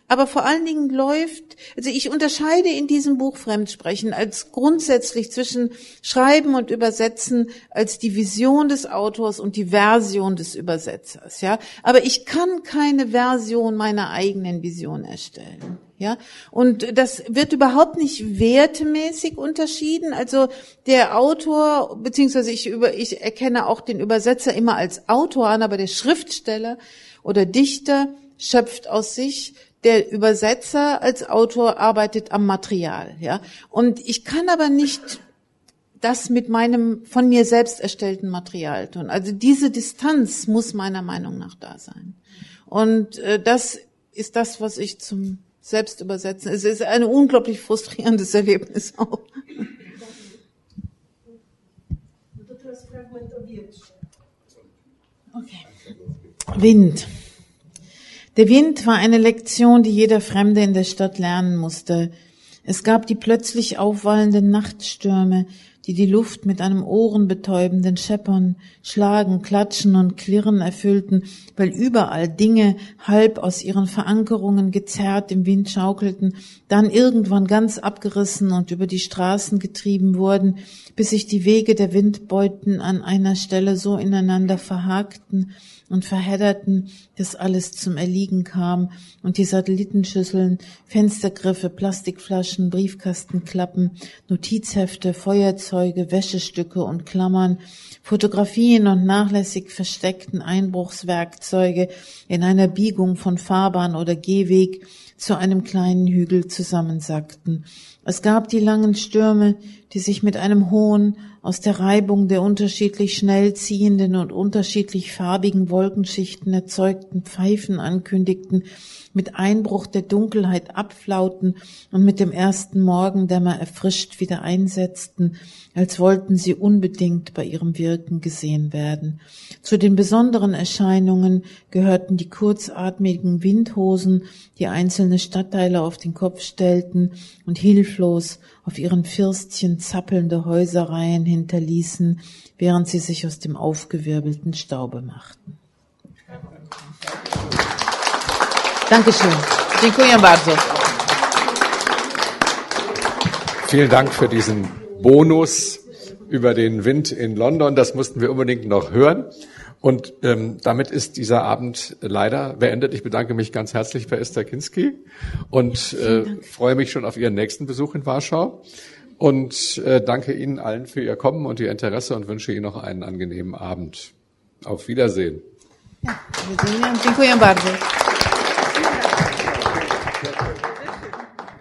Aber vor allen Dingen läuft, also ich unterscheide in diesem Buch Fremdsprechen als grundsätzlich zwischen Schreiben und Übersetzen als die Vision des Autors und die Version des Übersetzers, ja. Aber ich kann keine Version meiner eigenen Vision erstellen. Ja, und das wird überhaupt nicht wertemäßig unterschieden. Also der Autor, beziehungsweise ich über, ich erkenne auch den Übersetzer immer als Autor an, aber der Schriftsteller oder Dichter schöpft aus sich. Der Übersetzer als Autor arbeitet am Material, ja. Und ich kann aber nicht das mit meinem von mir selbst erstellten Material tun. Also diese Distanz muss meiner Meinung nach da sein. Und äh, das ist das, was ich zum Selbstübersetzen. Es ist ein unglaublich frustrierendes Erlebnis auch. Okay. Wind. Der Wind war eine Lektion, die jeder Fremde in der Stadt lernen musste. Es gab die plötzlich aufwallenden Nachtstürme, die die Luft mit einem ohrenbetäubenden Scheppern, Schlagen, Klatschen und Klirren erfüllten, weil überall Dinge halb aus ihren Verankerungen gezerrt im Wind schaukelten, dann irgendwann ganz abgerissen und über die Straßen getrieben wurden, bis sich die Wege der Windbeuten an einer Stelle so ineinander verhakten, und verhedderten, dass alles zum Erliegen kam und die Satellitenschüsseln, Fenstergriffe, Plastikflaschen, Briefkastenklappen, Notizhefte, Feuerzeuge, Wäschestücke und Klammern, Fotografien und nachlässig versteckten Einbruchswerkzeuge in einer Biegung von Fahrbahn oder Gehweg zu einem kleinen Hügel zusammensackten. Es gab die langen Stürme, die sich mit einem hohen, aus der Reibung der unterschiedlich schnell ziehenden und unterschiedlich farbigen Wolkenschichten erzeugten Pfeifen ankündigten, mit Einbruch der Dunkelheit abflauten und mit dem ersten Morgendämmer erfrischt wieder einsetzten, als wollten sie unbedingt bei ihrem Wirken gesehen werden. Zu den besonderen Erscheinungen gehörten die kurzatmigen Windhosen, die einzelne Stadtteile auf den Kopf stellten und hilflos auf ihren Firstchen zappelnde Häuserreihen hinterließen, während sie sich aus dem aufgewirbelten Staube machten. Dankeschön. Dziękuję bardzo. Vielen Dank für diesen Bonus über den Wind in London. Das mussten wir unbedingt noch hören. Und ähm, damit ist dieser Abend leider beendet. Ich bedanke mich ganz herzlich bei Esther Kinski und äh, freue mich schon auf Ihren nächsten Besuch in Warschau. Und äh, danke Ihnen allen für Ihr Kommen und Ihr Interesse und wünsche Ihnen noch einen angenehmen Abend. Auf Wiedersehen. Ja, dziękuję bardzo.